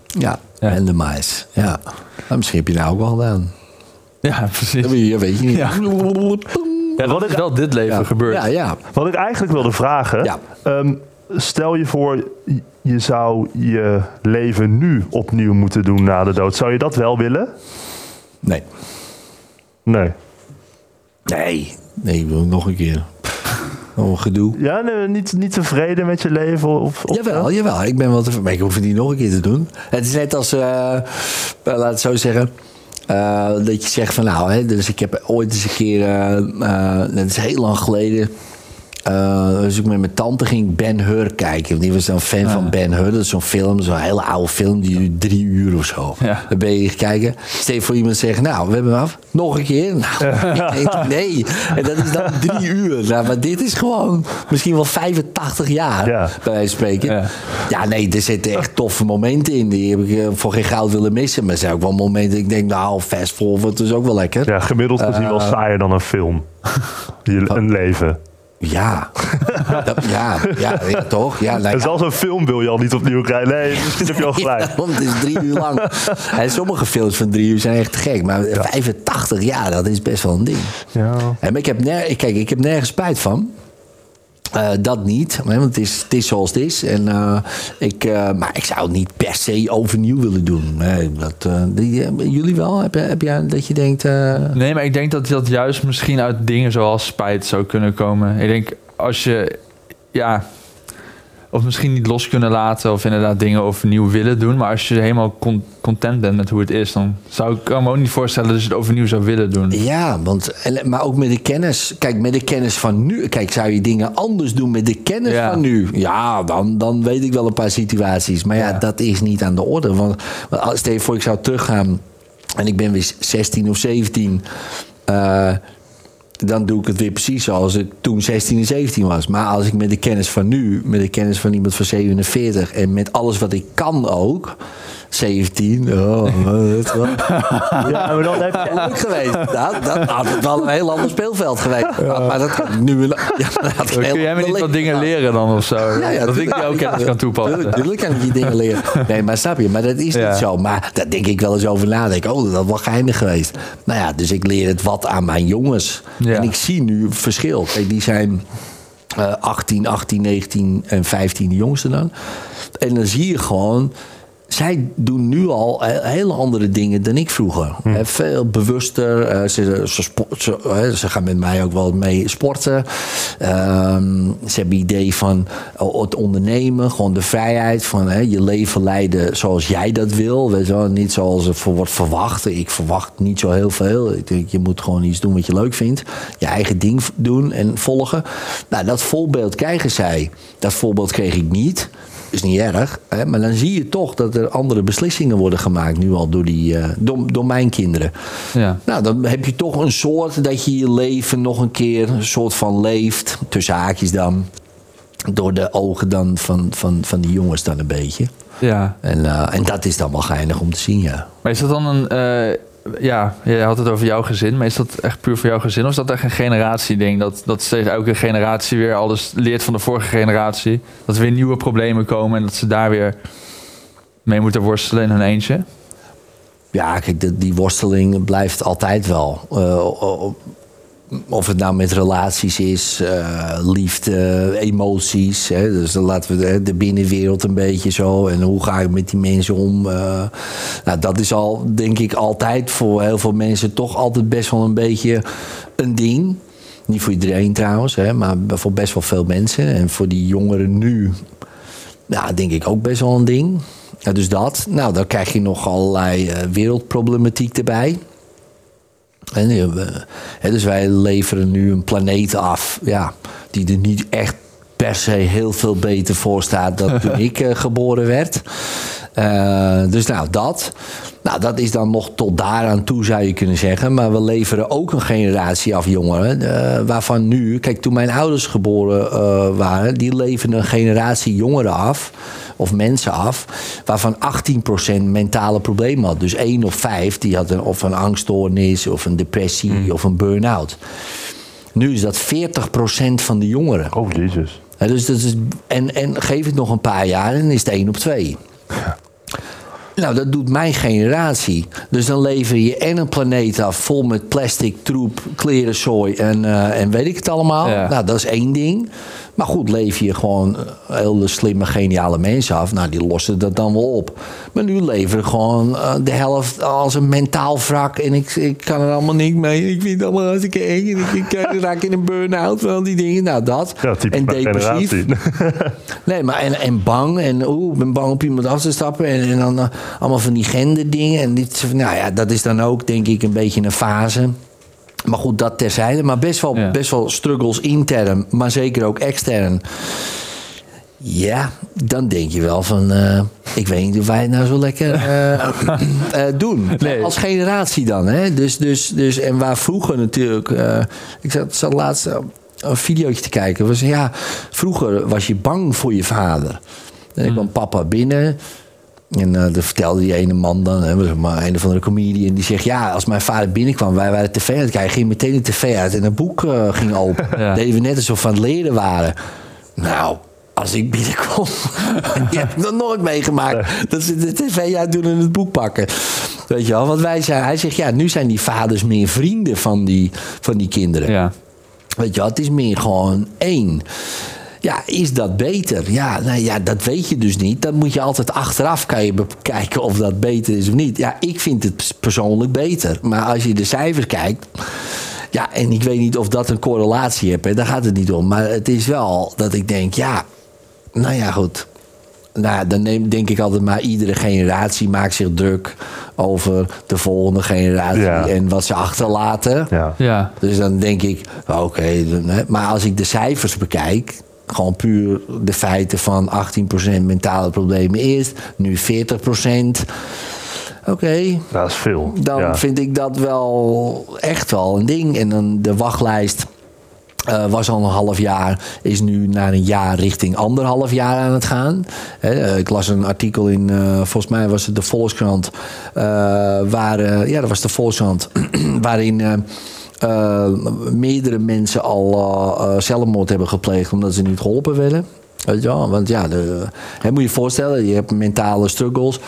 Ja, Ja. en de mais. Ja. Nou, misschien heb je nou ook wel gedaan. ja precies. Dat weet je- weet je niet. Ja. Ja, wat is wel dit leven Ja. gebeurd? Ja, ja. Wat ik eigenlijk wilde vragen. Ja. ehm, stel je voor, je zou je leven nu opnieuw moeten doen na de dood. Zou je dat wel willen? Nee. Nee. Nee. Nee, ik wil nog een keer. Oh, gedoe. Ja, nee, niet, niet tevreden met je leven? Of, of Jawel, jawel. Ik ben wel tevreden. Maar ik hoef het niet nog een keer te doen. Het is net als, eh, eh, laat het zo zeggen. eh, dat je zegt van nou, hè, dus ik heb ooit eens een keer, eh, eh, dat is heel lang geleden. Dus ik met mijn tante ging Ben Hur kijken. Die was dan fan van Ben Hur. Dat is zo'n film, zo'n hele oude film. Die duurt drie uur of zo. Ja. Dan ben je kijken. Stel je voor iemand zegt, nou, we hebben hem af. Nog een keer. Nou, nee, nee. En dat is dan drie uur. Nou, maar dit is gewoon misschien wel 85 jaar. Ja. Bij wijze van spreken. Ja. Ja, nee, er zitten echt toffe momenten in. Die heb ik eh, voor geen goud willen missen. Maar er zijn ook wel momenten ik denk, nou, fast forward is ook wel lekker. Ja, gemiddeld gezien wel Eh. saaier dan een film. Je, een leven. Ja. Dat- ja, ja, ja, toch? Ja, nou, ja. zelfs een film wil je al niet opnieuw krijgen. Nee, misschien heb je al gelijk. Ja, want het is drie uur lang. En sommige films van drie uur zijn echt te gek. Maar 85 jaar, dat is best wel een ding. Ja. En ik heb kijk, ik heb nergens spijt van. Eh, dat niet, want het is, zoals het is. En, eh, ik, eh, maar ik zou het niet per se overnieuw willen doen. Dat, jullie wel? Heb, heb jij dat je denkt... Nee, maar ik denk dat dat juist misschien uit dingen zoals spijt zou kunnen komen. Ik denk als je, ja, of misschien niet los kunnen laten of inderdaad dingen overnieuw willen doen. Maar als je helemaal con- content bent met hoe het is, dan zou ik me ook niet voorstellen dat je het overnieuw zou willen doen. Ja, want, maar ook met de kennis. Kijk, met de kennis van nu. Kijk, zou je dingen anders doen met de kennis Ja. van nu? Ja, dan, dan weet ik wel een paar situaties. Maar ja, Ja. dat is niet aan de orde. Want als- stel je voor, ik zou teruggaan en ik ben weer 16 of 17. eh, dan doe ik het weer precies zoals ik toen 16 en 17 was. Maar als ik met de kennis van nu, met de kennis van iemand van 47 en met alles wat ik kan ook. 17, oh, dat is wel Ja, maar dan heb je... leuk geweest. Dat, dat had het wel een heel ander speelveld geweest. Maar dat kan nu... Ja, dat had kun jij me niet wat dingen leren dan of zo? Ja, ja, dat ik jouw kennis Ja, kan toepassen. Tuurlijk, tuurlijk kan ik je dingen leren. Nee, maar snap je? Maar dat is Ja. niet zo. Maar daar denk ik wel eens over na. Denk, ik, oh, dat wel geinig geweest. Nou ja, dus ik leer het wat aan mijn jongens. Ja. En ik zie nu verschil. Kijk, die zijn eh 18, 18, 19 en 15 de jongste dan. En dan zie je gewoon... Zij doen nu al he- hele andere dingen dan ik vroeger. Hè, Veel bewuster. eh, ze, ze, ze, gaan met mij ook wel mee sporten. Ehm, ze hebben idee van het ondernemen. Gewoon de vrijheid van hè, je leven leiden zoals jij dat wil. Weet je wel, niet zoals er wordt verwacht. Ik verwacht niet zo heel veel. Ik denk, je moet gewoon iets doen wat je leuk vindt. Je eigen ding doen en volgen. Nou, dat voorbeeld krijgen zij. Dat voorbeeld kreeg ik niet is niet erg. Hè? Maar dan zie je toch dat er andere beslissingen worden gemaakt. Nu al door, die, eh, door, door mijn kinderen. Ja. Nou, dan heb je toch een soort dat je je leven nog een keer een soort van leeft. Tussen haakjes dan. Door de ogen dan van, van, van die jongens dan een beetje. ja. En, eh, en dat is dan wel geinig om te zien, ja. Maar is dat dan een... ja, je had het over jouw gezin, maar is dat echt puur voor jouw gezin? Of is dat echt een generatieding? Dat, dat steeds elke generatie weer alles leert van de vorige generatie? Dat er weer nieuwe problemen komen en dat ze daar weer mee moeten worstelen in hun eentje? Ja, kijk, die worsteling blijft altijd wel. Eh, of het nou met relaties is, eh, liefde, emoties. Hè? Dus dan laten we de, binnenwereld een beetje zo. En hoe ga ik met die mensen om? eh. nou, dat is al, denk ik, altijd voor heel veel mensen toch altijd best wel een beetje een ding. Niet voor iedereen trouwens, hè, maar voor best wel veel mensen. En voor die jongeren nu ja, denk ik ook best wel een ding. Dus dat. Nou, dan krijg je nog allerlei eh, wereldproblematiek erbij. En, dus wij leveren nu een planeet af ja, die er niet echt per se heel veel beter voor staat dan toen ik eh, geboren werd. Eh, dus nou, dat. Nou, dat is dan nog tot daaraan toe, zou je kunnen zeggen. Maar we leveren ook een generatie af jongeren. eh, waarvan nu, kijk, toen mijn ouders geboren eh, waren, die leverden een generatie jongeren af. Of mensen af, waarvan 18% mentale problemen had. Dus één op vijf die had een, of een angststoornis, of een depressie, of een burn-out. Nu is dat 40% van de jongeren. Oh, jezus. Dus dat is, en, en geef het nog een paar jaar en is het 1 op 2. Nou, dat doet mijn generatie. Dus dan lever je en een planeet af vol met plastic, troep, kleren, zooi en, eh, en weet ik het allemaal. Ja. Nou, dat is één ding. Maar goed, lever je gewoon eh, hele slimme, geniale mensen af. Nou, die lossen dat dan wel op. Maar nu leveren gewoon eh, de helft als een mentaal wrak. En ik, ik kan er allemaal niet mee. Ik vind het allemaal hartstikke eng. En ik, ik, raak in een burn-out van al die dingen. Nou, dat. Ja, en depressief. Nee, maar en, en bang. En oeh, ik ben bang op iemand af te stappen. En, en dan eh, allemaal van die genderdingen. En dit, nou ja, dat is dan ook, denk ik, een beetje een fase. Maar goed, dat terzijde. Maar best wel, Ja. best wel struggles intern, maar zeker ook extern. Ja, dan denk je wel van... eh, ik weet niet of wij het nou zo lekker eh, eh, doen. Nee. Als generatie dan. Hè? Dus, dus, dus, en waar vroeger natuurlijk... ik zat, zat laatst een videootje te kijken. Was, ja, vroeger was je bang voor je vader. En ik kwam papa binnen... En eh dat vertelde die ene man dan, hè, maar een van de comedian, die zegt: Ja, als mijn vader binnenkwam, wij waren tv aan het kijken, ging meteen de tv uit en een boek eh, ging open. Ja. Deden we net alsof we aan het leren waren. Nou, als ik binnenkom, die heb ik nog nooit meegemaakt. Dat ze de tv uitdoen en het boek pakken. Weet je wel, want wij zijn, hij zegt: Ja, nu zijn die vaders meer vrienden van die, van die kinderen. Ja. Weet je wel, het is meer gewoon één. Ja, is dat beter? Ja, nou ja, dat weet je dus niet. Dan moet je altijd achteraf kan je bekijken of dat beter is of niet. Ja, ik vind het persoonlijk beter. Maar als je de cijfers kijkt. Ja, en ik weet niet of dat een correlatie heeft. Hè, daar gaat het niet om. Maar het is wel dat ik denk, ja, nou ja, goed. Nou, dan neem, denk ik altijd maar iedere generatie maakt zich druk over de volgende generatie Ja. en wat ze achterlaten. Ja. Ja. Dus dan denk ik, oké, maar als ik de cijfers bekijk, gewoon puur de feiten van 18% mentale problemen eerst, nu 40%. Oké, Dat is veel. dan ja. vind ik dat wel echt wel een ding. En dan de wachtlijst eh, was al een half jaar, is nu naar een jaar richting anderhalf jaar aan het gaan. Eh, ik las een artikel in, eh, volgens mij was het de Volkskrant, waar, ja, dat was de Volkskrant, waarin. Eh, meerdere mensen al eh, eh, zelfmoord hebben gepleegd omdat ze niet geholpen werden. Want ja, hè, moet je je voorstellen, je hebt mentale struggles.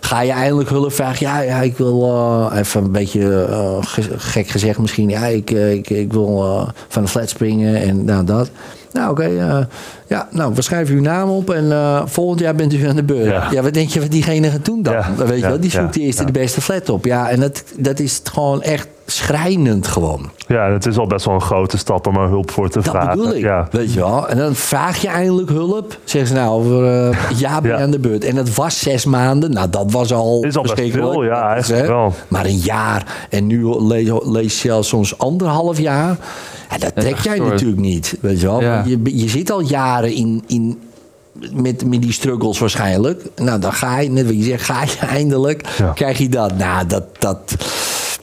Ga je eindelijk hulp vragen? Ja, ja ik wil even een beetje ge- gek gezegd misschien. Ja, ik, ik, ik wil van de flat springen en nou dat. Nou, oké. eh, ja, nou, we schrijven uw naam op en eh, volgend jaar bent u aan de beurt. Ja. Ja. wat denk je wat diegene gaat doen dan? Ja, Weet je ja, wel, die zoekt ja, de eerste ja. de beste flat op. Ja, en dat, dat is gewoon echt schrijnend gewoon. ja, het is al best wel een grote stap om er hulp voor te Dat vragen. bedoel ik, Ja. weet je wel. En dan vraag je eindelijk hulp. Zeggen ze nou, over eh, een jaar ben je Ja. aan de beurt. En dat was zes maanden. Nou, dat was al Is al best veel, ja, Dat is, eigenlijk wel. Maar een jaar. En nu lees, lees je zelfs soms anderhalf jaar. Ja, dat trek jij soort. natuurlijk niet. Weet je wel. Ja. Je, je zit al jaren in... in met, met die struggles waarschijnlijk. Nou, dan ga je, net wat je zegt, ga je eindelijk, Ja. krijg je dat. Nou, dat, dat,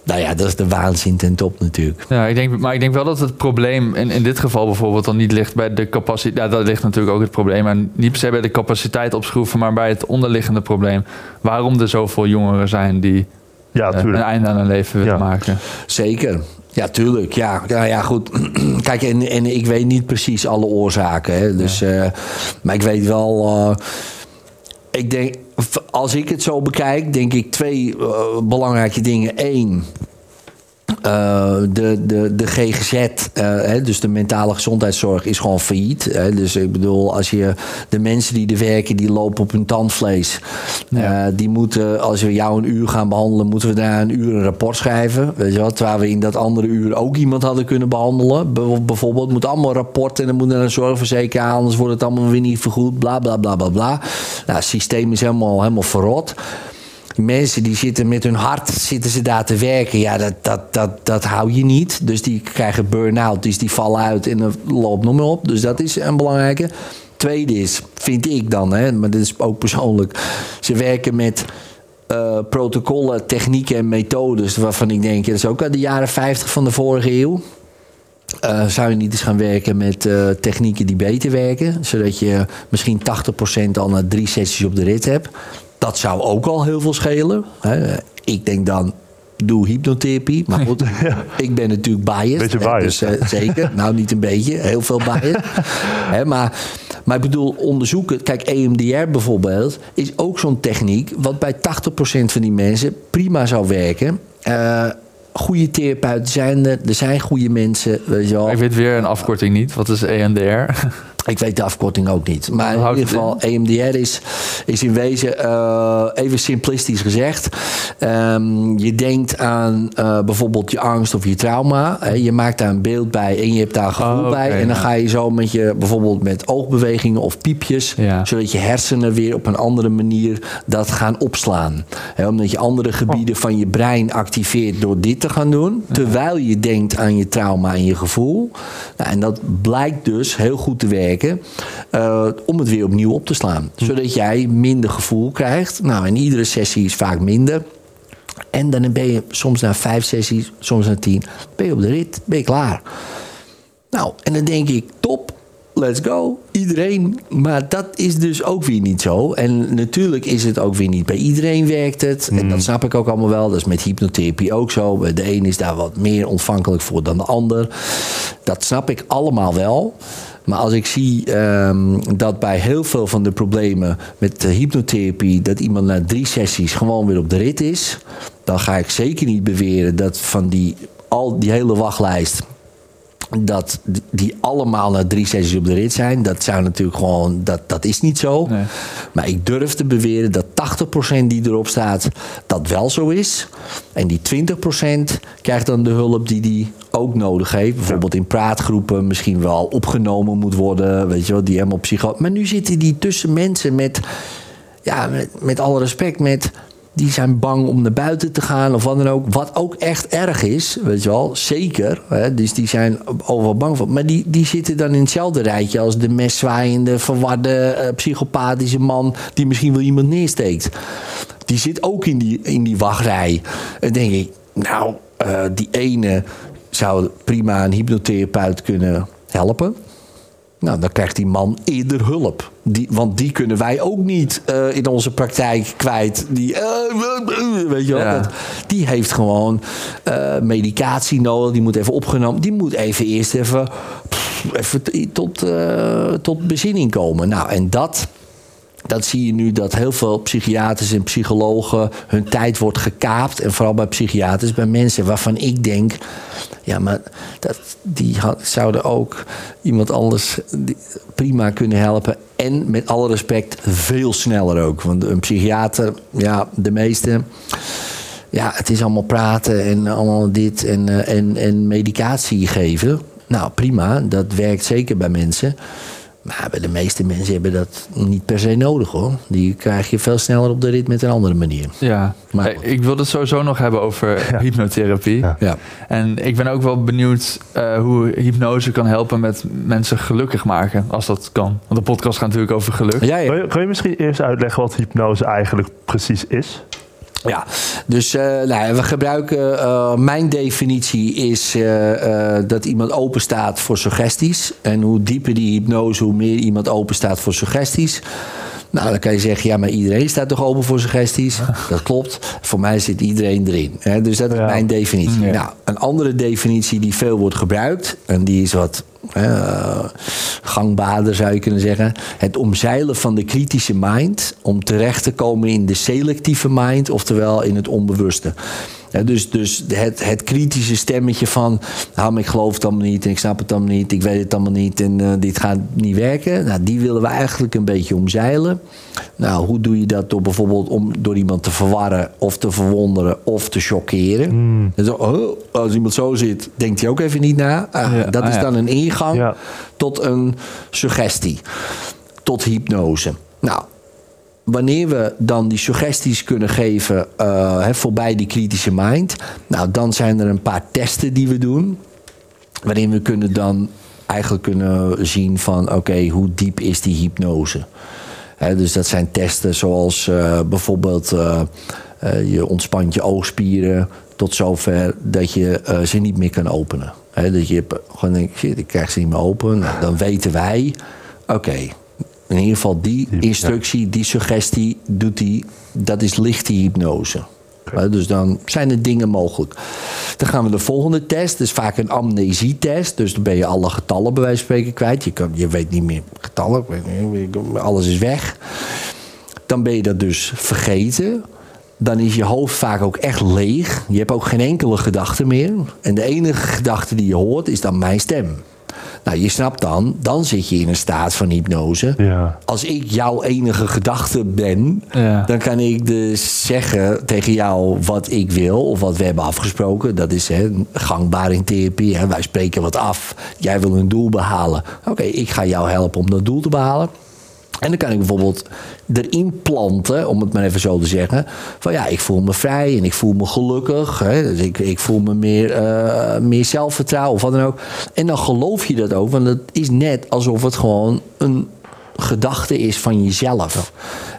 nou ja, dat is de waanzin ten top natuurlijk. Ja, ik denk, maar ik denk wel dat het probleem in, in dit geval bijvoorbeeld dan niet ligt bij de capaciteit. Ja, dat ligt natuurlijk ook het probleem. Maar niet per se bij de capaciteit opschroeven, maar bij het onderliggende probleem. Waarom er zoveel jongeren zijn die Ja, eh, een einde aan hun leven willen Ja. maken. Zeker. Ja, tuurlijk. Ja, nou ja, goed. Kijk, en, en ik weet niet precies alle oorzaken. Hè. Dus, eh, maar ik weet wel. eh, ik denk, als ik het zo bekijk, denk ik twee eh, belangrijke dingen. Eén. Eh, de, de, de GGZ, eh, hè, dus de mentale gezondheidszorg, is gewoon failliet. Hè. Dus ik bedoel, als je de mensen die er werken, die lopen op hun tandvlees. Ja. Eh, die moeten, als we jou een uur gaan behandelen, moeten we daar een uur een rapport schrijven. Weet je wel? Terwijl we in dat andere uur ook iemand hadden kunnen behandelen. Be- bijvoorbeeld, het moet allemaal rapporten en dan moet er een zorgverzekeraar, anders wordt het allemaal weer niet vergoed. Bla bla bla bla bla. Nou, het systeem is helemaal, helemaal verrot. Mensen die zitten met hun hart zitten ze daar te werken. Ja, dat, dat, dat, dat hou je niet. Dus die krijgen burn-out. Dus die vallen uit en dan loopt nog maar op. Dus dat is een belangrijke. Tweede is, vind ik dan, hè, maar dit is ook persoonlijk. Ze werken met eh, protocollen, technieken en methodes. Waarvan ik denk, dat is ook uit de jaren 50 van de vorige eeuw. Eh, zou je niet eens gaan werken met eh, technieken die beter werken? Zodat je misschien 80% al na drie sessies op de rit hebt. Dat zou ook al heel veel schelen. Hè. Ik denk dan, doe hypnotherapie. Maar goed, ik ben natuurlijk biased. Beetje hè, biased. Dus, eh, zeker. Nou, niet een beetje. Heel veel biased. Hè, maar, maar ik bedoel, onderzoeken. Kijk, EMDR bijvoorbeeld is ook zo'n techniek... wat bij 80% van die mensen prima zou werken... Eh, Goede therapeuten zijn er. Er zijn goede mensen. Weet je wel. Ik weet weer een afkorting niet. Wat is EMDR? Ik weet de afkorting ook niet. Maar in ieder geval, EMDR is, is in wezen, eh, even simplistisch gezegd. ehm, je denkt aan eh, bijvoorbeeld je angst of je trauma. Hè, je maakt daar een beeld bij en je hebt daar een gevoel Oh, oké, bij. En dan ja. ga je zo met je, bijvoorbeeld met oogbewegingen of piepjes. Ja. Zodat je hersenen weer op een andere manier dat gaan opslaan. Hè, omdat je andere gebieden van je brein activeert door dit te gaan doen. Terwijl je denkt aan je trauma en je gevoel. Nou, en dat blijkt dus heel goed te werken. Eh, om het weer opnieuw op te slaan. Zodat jij minder gevoel krijgt. Nou, en iedere sessie is vaak minder. En dan ben je soms na vijf sessies, soms na tien, ben je op de rit, ben je klaar. Nou, en dan denk ik, top, let's go, iedereen. Maar dat is dus ook weer niet zo. En natuurlijk is het ook weer niet bij iedereen werkt het. En dat snap ik ook allemaal wel. Dat is met hypnotherapie ook zo. De een is daar wat meer ontvankelijk voor dan de ander. Dat snap ik allemaal wel. Maar als ik zie ehm, dat bij heel veel van de problemen met de hypnotherapie... dat iemand na drie sessies gewoon weer op de rit is... dan ga ik zeker niet beweren dat van die, al die hele wachtlijst dat die- allemaal na drie sessies op de rit zijn. Dat zou natuurlijk gewoon, dat, dat is niet zo. Nee. Maar ik durf te beweren dat 80% die erop staat, dat wel zo is. En die 20% krijgt dan de hulp die die ook nodig heeft. Bijvoorbeeld in praatgroepen misschien wel opgenomen moet worden. Weet je wel, die helemaal psycho. Maar nu zitten die tussen mensen met, ja, met, met alle respect, met. Die zijn bang om naar buiten te gaan of wat dan ook. Wat ook echt erg is, weet je wel. Zeker. Hè? Dus die zijn overal bang voor. Maar die, die zitten dan in hetzelfde rijtje als de meszwaaiende, verwarde, eh, psychopathische man. die misschien wel iemand neersteekt. Die zit ook in die, in die wachtrij. En denk ik, nou, eh, die ene zou prima een hypnotherapeut kunnen helpen. Nou, dan krijgt die man eerder hulp. Die, want die kunnen wij ook niet eh, in onze praktijk kwijt. Die, eh, weet je wel, Ja. die heeft gewoon eh, medicatie nodig. Die moet even opgenomen. Die moet even eerst even, pff, even tot, tot bezinning komen. Nou, en dat, dat zie je nu dat heel veel psychiaters en psychologen hun tijd wordt gekaapt. En vooral bij psychiaters, bij mensen waarvan ik denk. Ja, maar dat, die zouden ook iemand anders prima kunnen helpen. En met alle respect, veel sneller ook. Want een psychiater, ja, de meeste. Ja, het is allemaal praten en allemaal dit en, eh, en, en medicatie geven. Nou, prima, dat werkt zeker bij mensen. Maar bij de meeste mensen hebben dat niet per se nodig hoor. Die krijg je veel sneller op de rit met een andere manier. Ja, Maar ik wil het sowieso nog hebben over hypnotherapie. Ja. Ja. En ik ben ook wel benieuwd eh, hoe hypnose kan helpen met mensen gelukkig maken, als dat kan. Want de podcast gaat natuurlijk over geluk. Ja, ja. Kun je, kun je misschien eerst uitleggen wat hypnose eigenlijk precies is? Ja, dus eh, nou, we gebruiken. eh, mijn definitie is eh, dat iemand open staat voor suggesties. En hoe dieper die hypnose, hoe meer iemand open staat voor suggesties. Nou, dan kan je zeggen, ja, maar iedereen staat toch open voor suggesties? Dat klopt. Voor mij zit iedereen erin. Hè? Dus dat is Ja. mijn definitie. Ja. Nou, een andere definitie die veel wordt gebruikt, en die is wat eh, gangbaarder zou je kunnen zeggen. Het omzeilen van de kritische mind om terecht te komen in de selectieve mind, oftewel in het onbewuste. Dus dus het, het kritische stemmetje van, nou, maar ik geloof het allemaal niet en ik snap het allemaal niet, ik weet het allemaal niet en eh, dit gaat niet werken. Nou, die willen we eigenlijk een beetje omzeilen. Nou, hoe doe je dat door bijvoorbeeld om, door iemand te verwarren of te verwonderen of te chockeren? En zo, oh, als iemand zo zit, denkt hij ook even niet na. Ah, Ja, dat ah, is ja. dan een ingang Ja. tot een suggestie, tot hypnose. Nou, wanneer we dan die suggesties kunnen geven hè, voorbij die kritische mind, nou, dan zijn er een paar testen die we doen. Waarin we kunnen dan eigenlijk kunnen zien van oké, hoe diep is die hypnose? Hè, dus dat zijn testen zoals eh, bijvoorbeeld eh, je ontspant je oogspieren tot zover dat je ze niet meer kan openen. Hè, dat je gewoon denkt, ik krijg ze niet meer open. Nou, dan weten wij, oké, in ieder geval die instructie, die suggestie doet die, dat is lichte hypnose. Dus dan zijn er dingen mogelijk. Dan gaan we de volgende test. Dat is vaak een amnesietest. Dus dan ben je alle getallen bij wijze van spreken kwijt. Je, kan, je weet niet meer getallen. Alles is weg. Dan ben je dat dus vergeten. Dan is je hoofd vaak ook echt leeg. Je hebt ook geen enkele gedachte meer. En de enige gedachte die je hoort is dan mijn stem. Nou, je snapt dan, dan zit je in een staat van hypnose. Ja. Als ik jouw enige gedachte ben, Ja. dan kan ik dus zeggen tegen jou wat ik wil of wat we hebben afgesproken. Dat is hè, gangbaar in therapie. Hè. Wij spreken wat af. Jij wil een doel behalen. Oké, ik ga jou helpen om dat doel te behalen. En dan kan ik bijvoorbeeld erin planten, om het maar even zo te zeggen. Van ja, ik voel me vrij en ik voel me gelukkig. Hè, dus ik, ik voel me meer, eh, meer zelfvertrouwen of wat dan ook. En dan geloof je dat ook, want het is net alsof het gewoon een gedachte is van jezelf.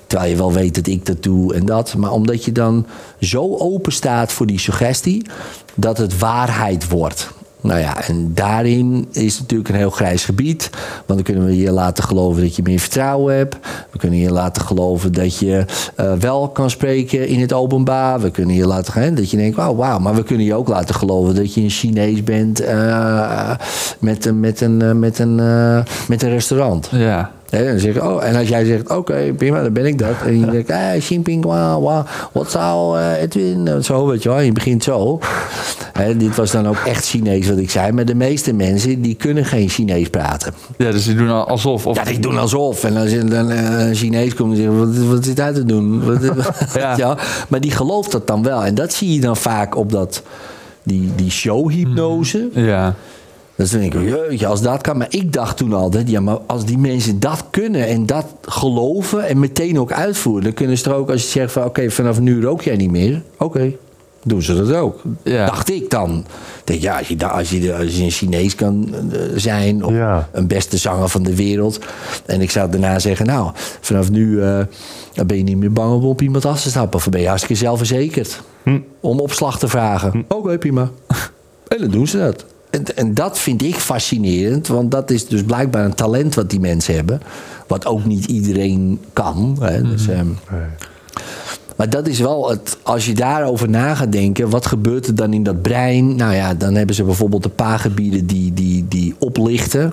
Terwijl je wel weet dat ik dat doe en dat. Maar omdat je dan zo open staat voor die suggestie, dat het waarheid wordt. Nou ja, en daarin is natuurlijk een heel grijs gebied. Want dan kunnen we je laten geloven dat je meer vertrouwen hebt. We kunnen je laten geloven dat je eh, wel kan spreken in het openbaar. We kunnen je laten gaan dat je denkt, oh, wauw. Maar we kunnen je ook laten geloven dat je een Chinees bent eh, met, een, met, een, met, een, eh, met een restaurant. Ja. Hè, dan zeg je, oh, en als jij zegt, oké, prima, dan ben ik dat. En je zegt, hey, Xinping, wa, wa, wat zou eh, Edwin? En Zo, weet je wel, en je begint zo. Dit was dan ook echt Chinees wat ik zei. Maar de meeste mensen, die kunnen geen Chinees praten. Ja, dus die doen al alsof. Of, Ja, die doen alsof. En als je dan eh, een Chinees komt en zegt, wat, wat zit hij te doen? Wat, Ja. ja. Maar die gelooft dat dan wel. En dat zie je dan vaak op dat, die, die showhypnose. ja. Dus dan denk ik, jeetje, als dat kan. Maar ik dacht toen altijd, ja, maar als die mensen dat kunnen en dat geloven en meteen ook uitvoeren, dan kunnen ze er ook, als je zegt van, oké, vanaf nu rook jij niet meer, oké, doen ze dat ook. Ja. Dacht ik dan. Ik Denk, ja, als je, als, je, als je een Chinees kan eh, zijn, of Ja. een beste zanger van de wereld, en ik zou daarna zeggen, nou, vanaf nu eh, dan ben je niet meer bang om op iemand af te stappen, of ben je hartstikke zelfverzekerd om opslag te vragen. Oké, prima. En dan doen ze dat. En, en dat vind ik fascinerend, want dat is dus blijkbaar een talent wat die mensen hebben. Wat ook niet iedereen kan. Hè. Dus, ehm, maar dat is wel het, als je daarover na gaat denken, wat gebeurt er dan in dat brein? Nou ja, dan hebben ze bijvoorbeeld een paar gebieden die, die, die oplichten.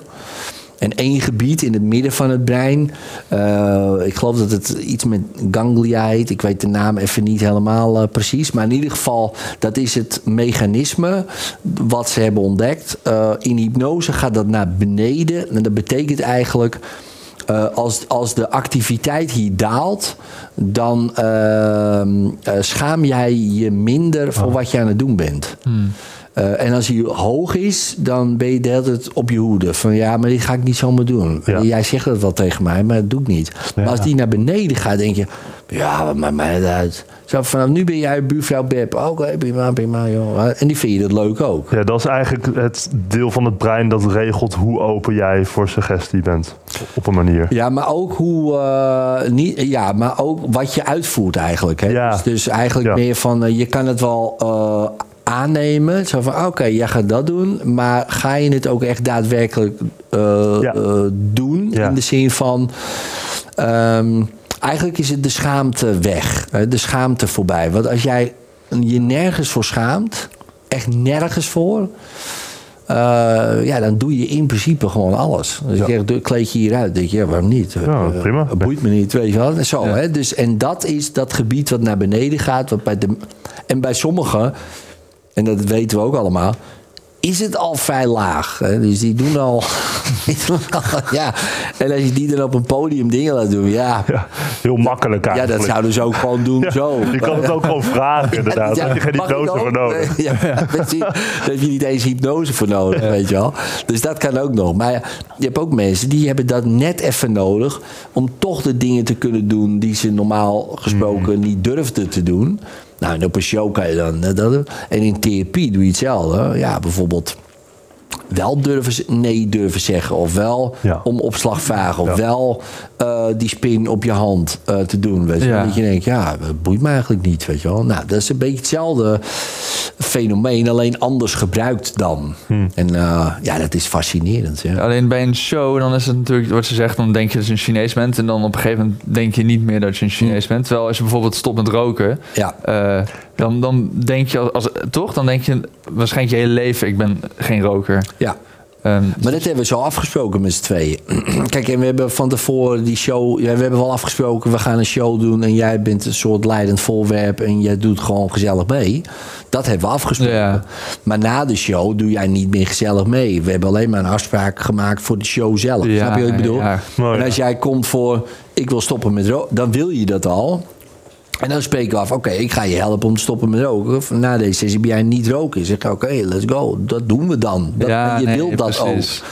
En één gebied in het midden van het brein. eh, ik geloof dat het iets met ganglia heet. Ik weet de naam even niet helemaal eh, precies. Maar in ieder geval, dat is het mechanisme wat ze hebben ontdekt. Eh, in hypnose gaat dat naar beneden. En dat betekent eigenlijk. eh, als, als de activiteit hier daalt, dan schaam jij je minder voor wat je aan het doen bent. Eh, en als hij hoog is, dan ben je de hele tijd op je hoede. Van ja, maar dit ga ik niet zomaar doen. Ja. Jij zegt dat wel tegen mij, maar dat doe ik niet. Maar als die naar beneden gaat, denk je... Ja, wat maakt mij dat uit? Zo, vanaf nu ben jij buurvrouw Beb. Oké, prima, prima, joh. En die vind je dat leuk ook. Ja, dat is eigenlijk het deel van het brein dat regelt hoe open jij voor suggestie bent. Op een manier. Ja, maar ook hoe. eh, niet, ja, maar ook wat je uitvoert eigenlijk. Hè? Ja. Dus, dus eigenlijk Ja. meer van. eh, je kan het wel eh, aannemen. Zo van: oké, jij gaat dat doen. Maar ga je het ook echt daadwerkelijk eh, Ja. eh, doen? Ja. In de zin van. ehm, eigenlijk is het de schaamte weg. hè, De schaamte voorbij. Want als jij je nergens voor schaamt. Echt nergens voor. eh, ja, dan doe je in principe gewoon alles. Dus Ja. ik kleed je hieruit. denk je, ja, waarom niet? Ja, prima. Boeit me niet, weet je wel. Zo, hè? Dus, en dat is dat gebied wat naar beneden gaat. Wat bij de, en bij sommigen, en dat weten we ook allemaal... is het al vrij laag. Hè? Dus die doen al... ja. En als je die dan op een podium dingen laat doen... ja, Ja, heel makkelijk ja eigenlijk. dat zouden ze ook gewoon doen Ja, zo. Je kan het ook gewoon vragen, inderdaad. Heb je geen hypnose voor nodig. Ja, precies. Daar heb je niet eens hypnose voor nodig, weet je wel. Dus dat kan ook nog. Maar ja, je hebt ook mensen die hebben dat net even nodig... om toch de dingen te kunnen doen die ze normaal gesproken Hmm. niet durfden te doen. Nou, en op een show kan je dan eh, dat. En in therapie doe je hetzelfde. Ja, bijvoorbeeld wel durven, nee durven zeggen. Of wel Ja. om opslag vragen. Of Ja. wel eh, die spin op je hand eh, te doen. Weet je? Ja. Dat je denkt, ja, dat boeit me eigenlijk niet. Weet je wel? Nou, dat is een beetje hetzelfde fenomeen. Alleen anders gebruikt dan. En eh, ja, dat is fascinerend. Ja. Alleen bij een show, dan is het natuurlijk wat ze zegt, dan denk je dat je een Chinees bent. En dan op een gegeven moment denk je niet meer dat je een Chinees bent. Terwijl als je bijvoorbeeld stopt met roken, Ja. eh, dan, dan denk je als, als toch, dan denk je waarschijnlijk je hele leven, ik ben geen roker. ja. Ehm, Maar dat hebben we zo afgesproken met z'n tweeën. Kijk, en we hebben van tevoren die show... Ja, we hebben wel afgesproken, we gaan een show doen... en jij bent een soort leidend voorwerp... en jij doet gewoon gezellig mee. Dat hebben we afgesproken. Ja. Maar na de show doe jij niet meer gezellig mee. We hebben alleen maar een afspraak gemaakt voor de show zelf. Ja, Snap je wat ik bedoel? ja. Mooi, en als jij komt voor... ik wil stoppen met roken... dan wil je dat al... En dan spreken we af, oké, ik ga je helpen om te stoppen met roken. Of Na deze sessie ben jij niet roken. Zeg ik, oké, let's go. Dat doen we dan. Dat, Ja, je nee, wil dat precies. ook.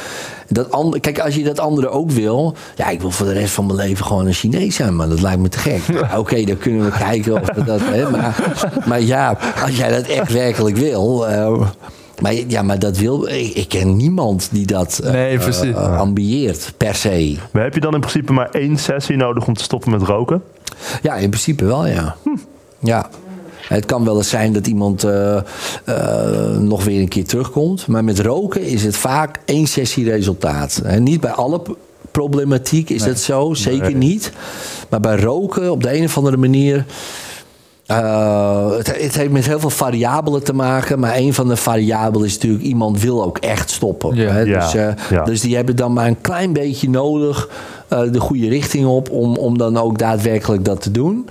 Dat andere, kijk, als je dat andere ook wil. Ja, ik wil voor de rest van mijn leven gewoon een Chinees zijn, maar dat lijkt me te gek. Ja, Oké, dan kunnen we kijken of we dat. Hè, maar, maar ja, als jij dat echt werkelijk wil. eh, maar ja, maar dat wil. Ik, ik ken niemand die dat Nee, eh, ambieert, per se. Maar heb je dan in principe maar één sessie nodig om te stoppen met roken? Ja, in principe wel, ja. Ja. Het kan wel eens zijn dat iemand eh, eh, nog weer een keer terugkomt. Maar met roken is het vaak één sessie resultaat. En niet bij alle problematiek is dat zo, zeker Nee. niet. Maar bij roken op de een of andere manier. eh, het, het heeft met heel veel variabelen te maken. Maar een van de variabelen is natuurlijk... iemand wil ook echt stoppen. Ja. hè. Ja, Dus, ja. dus die hebben dan maar een klein beetje nodig... eh, de goede richting op om, om dan ook daadwerkelijk dat te doen.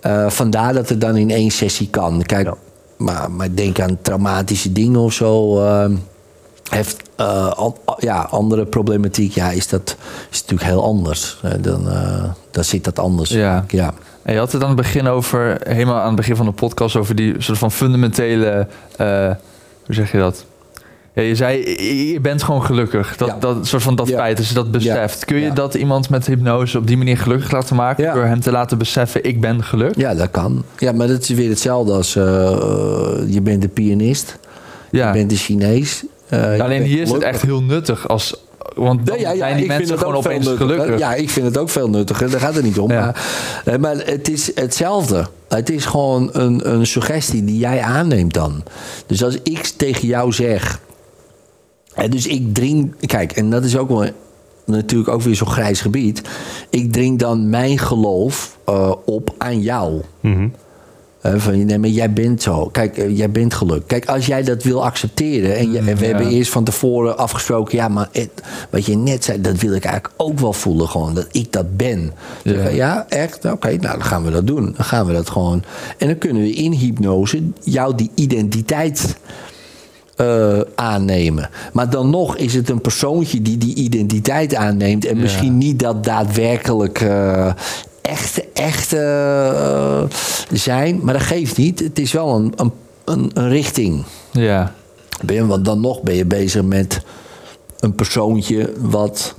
Eh, vandaar dat het dan in één sessie kan. Kijk, Ja. maar, maar denk aan traumatische dingen of zo. eh, heeft eh, an- ja, andere problematiek, ja, is dat is natuurlijk heel anders. Dan, dan zit dat anders. Ja. ja. En je had het aan het begin over, helemaal aan het begin van de podcast, over die soort van fundamentele, eh, hoe zeg je dat? Ja, je zei, je- bent gewoon gelukkig. Dat, Ja. dat soort van dat Ja. feit, als je dat beseft. Kun je dat iemand met hypnose op die manier gelukkig laten maken? Door hem te laten beseffen, ik ben gelukkig? ja, dat kan. Ja, maar dat is weer hetzelfde als eh, je bent een pianist, Ja. je bent een Chinees. eh, Alleen hier is het echt heel nuttig. Als, want dan Ja, ja, ja, zijn die mensen gewoon opeens gelukkig. Ja, ik vind het ook veel nuttiger. Daar gaat het niet om. Ja. Maar, eh, maar het is hetzelfde. Het is gewoon een, een suggestie die jij aanneemt dan. Dus als ik tegen jou zeg... En dus ik dring... Kijk, en dat is ook wel natuurlijk ook weer zo'n grijs gebied. Ik dring dan mijn geloof eh, op aan jou. Mhm. Eh, van, nee, maar jij bent zo. Kijk, eh, jij bent geluk. Kijk, als jij dat wil accepteren. En, je, en we Mm, ja. hebben eerst van tevoren afgesproken. Ja, maar het- wat je net zei, dat wil ik eigenlijk ook wel voelen. Gewoon dat ik dat ben. Ja. Ja, ja echt? Oké, nou dan gaan we dat doen. Dan gaan we dat gewoon. En dan kunnen we in hypnose jou die identiteit eh, aannemen. Maar dan nog is het een persoontje die die identiteit aanneemt. En Ja. misschien niet dat daadwerkelijk eh, echte, echte eh, zijn. Maar dat geeft niet. Het is wel een, een, een, een richting. Ja. Ben je, want dan nog ben je bezig met een persoontje wat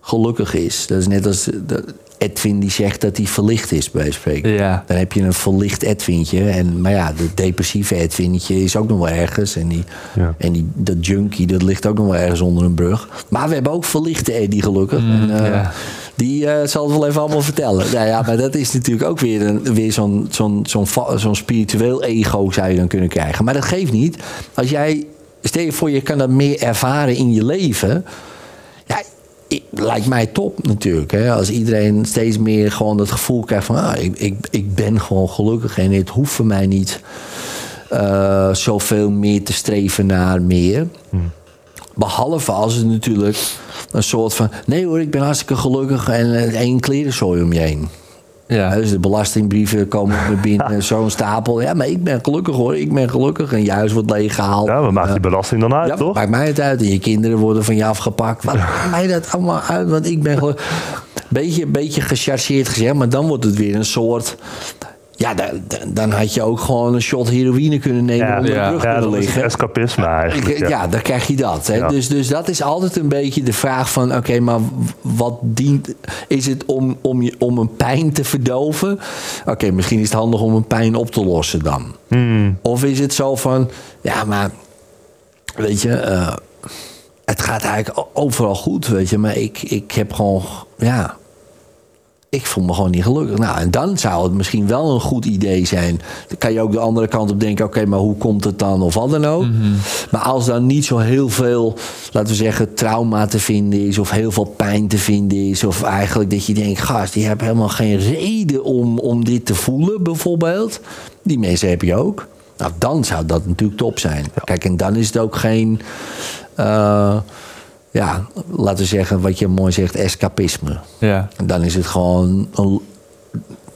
gelukkig is. Dat is net als de- Edwin die zegt dat hij verlicht is, bij spreken. Ja. Dan heb je een verlicht Edwintje. En, maar ja, de depressieve Edwintje is ook nog wel ergens. En, die, Ja. en die, dat junkie, dat ligt ook nog wel ergens onder een brug. Maar we hebben ook verlichte Eddie gelukkig. en, eh, Mm, ja. Die eh, zal het wel even allemaal vertellen. Nou ja, maar dat is natuurlijk ook weer, een, weer zo'n zo'n zo'n zo'n spiritueel ego zou je dan kunnen krijgen. Maar dat geeft niet. Als jij, stel je voor je kan dat meer ervaren in je leven. Lijkt mij top natuurlijk. Hè? Als iedereen steeds meer gewoon het gevoel krijgt van... Ah, ik, ik, ik ben gewoon gelukkig en het hoeft voor mij niet... eh, zoveel meer te streven naar meer. Behalve als het natuurlijk een soort van... nee hoor, ik ben hartstikke gelukkig en één klerenzooi om je heen. Ja. Dus de belastingbrieven komen binnen, zo'n stapel. Ja, maar ik ben gelukkig hoor, ik ben gelukkig. En je huis wordt leeggehaald. Ja, wat maakt die belasting dan uit, Ja, toch? maakt mij het uit. En je kinderen worden van je afgepakt. Wat maakt mij dat allemaal uit? Want ik ben gewoon... Beetje, beetje gechargeerd gezegd, maar dan wordt het weer een soort... Ja, dan, dan- had je ook gewoon een shot heroïne kunnen nemen Ja, onder ja, de brug Ja, kunnen liggen. escapisme eigenlijk. Ja. Ja. dan krijg je dat. Hè? Ja. Dus, dus dat is altijd een beetje de vraag van... oké, maar wat dient... is het om, om, je, om een pijn te verdoven? Oké, misschien is het handig om een pijn op te lossen dan. Hmm. Of is het zo van... ja, maar... weet je... eh, het gaat eigenlijk overal goed, weet je. Maar ik, ik heb gewoon... ja... Ik voel me gewoon niet gelukkig. Nou, en dan zou het misschien wel een goed idee zijn. Dan kan je ook de andere kant op denken: oké, maar hoe komt het dan? Of wat dan ook. Maar als dan niet zo heel veel, laten we zeggen, trauma te vinden is. Of heel veel pijn te vinden is. Of eigenlijk dat je denkt: gast, die hebben helemaal geen reden om, om dit te voelen, bijvoorbeeld. Die mensen heb je ook. Nou, dan zou dat natuurlijk top zijn. Kijk, en dan is het ook geen. eh, ja, laten we zeggen, wat je mooi zegt, escapisme. Ja. En dan is het gewoon. Een,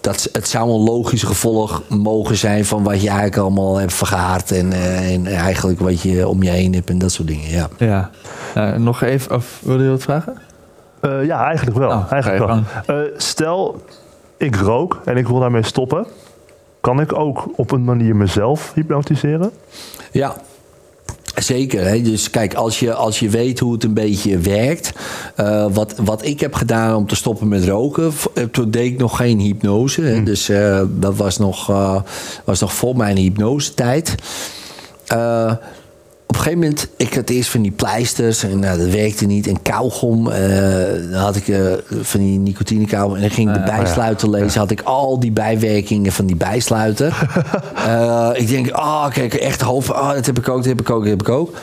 dat, het zou een logisch gevolg mogen zijn van wat je eigenlijk allemaal hebt vergaard. En, eh, en eigenlijk wat je om je heen hebt en dat soort dingen. Ja. ja. Eh, nog even, of wilde je wat vragen? Eh, ja, eigenlijk wel. Nou, eigenlijk wel. Eh, stel, ik rook en ik wil daarmee stoppen. Kan ik ook op een manier mezelf hypnotiseren? ja. Zeker. Hè? Dus kijk, als je, als je weet hoe het een beetje werkt. eh, wat, wat ik heb gedaan om te stoppen met roken. eh, Toen deed ik nog geen hypnose. Hè? Dus eh, dat was nog, eh, was nog voor mijn hypnosetijd. Eh, op een gegeven moment, ik had eerst van die pleisters en nou, dat werkte niet. En kauwgom, eh, dan had ik eh, van die nicotine kauwgom. En dan ging ik de bijsluiter lezen, had ik al die bijwerkingen van die bijsluiter. Eh, ik denk, ah, kijk, echt hoofd, ah, dat heb ik ook, dat heb ik ook, dat heb ik ook.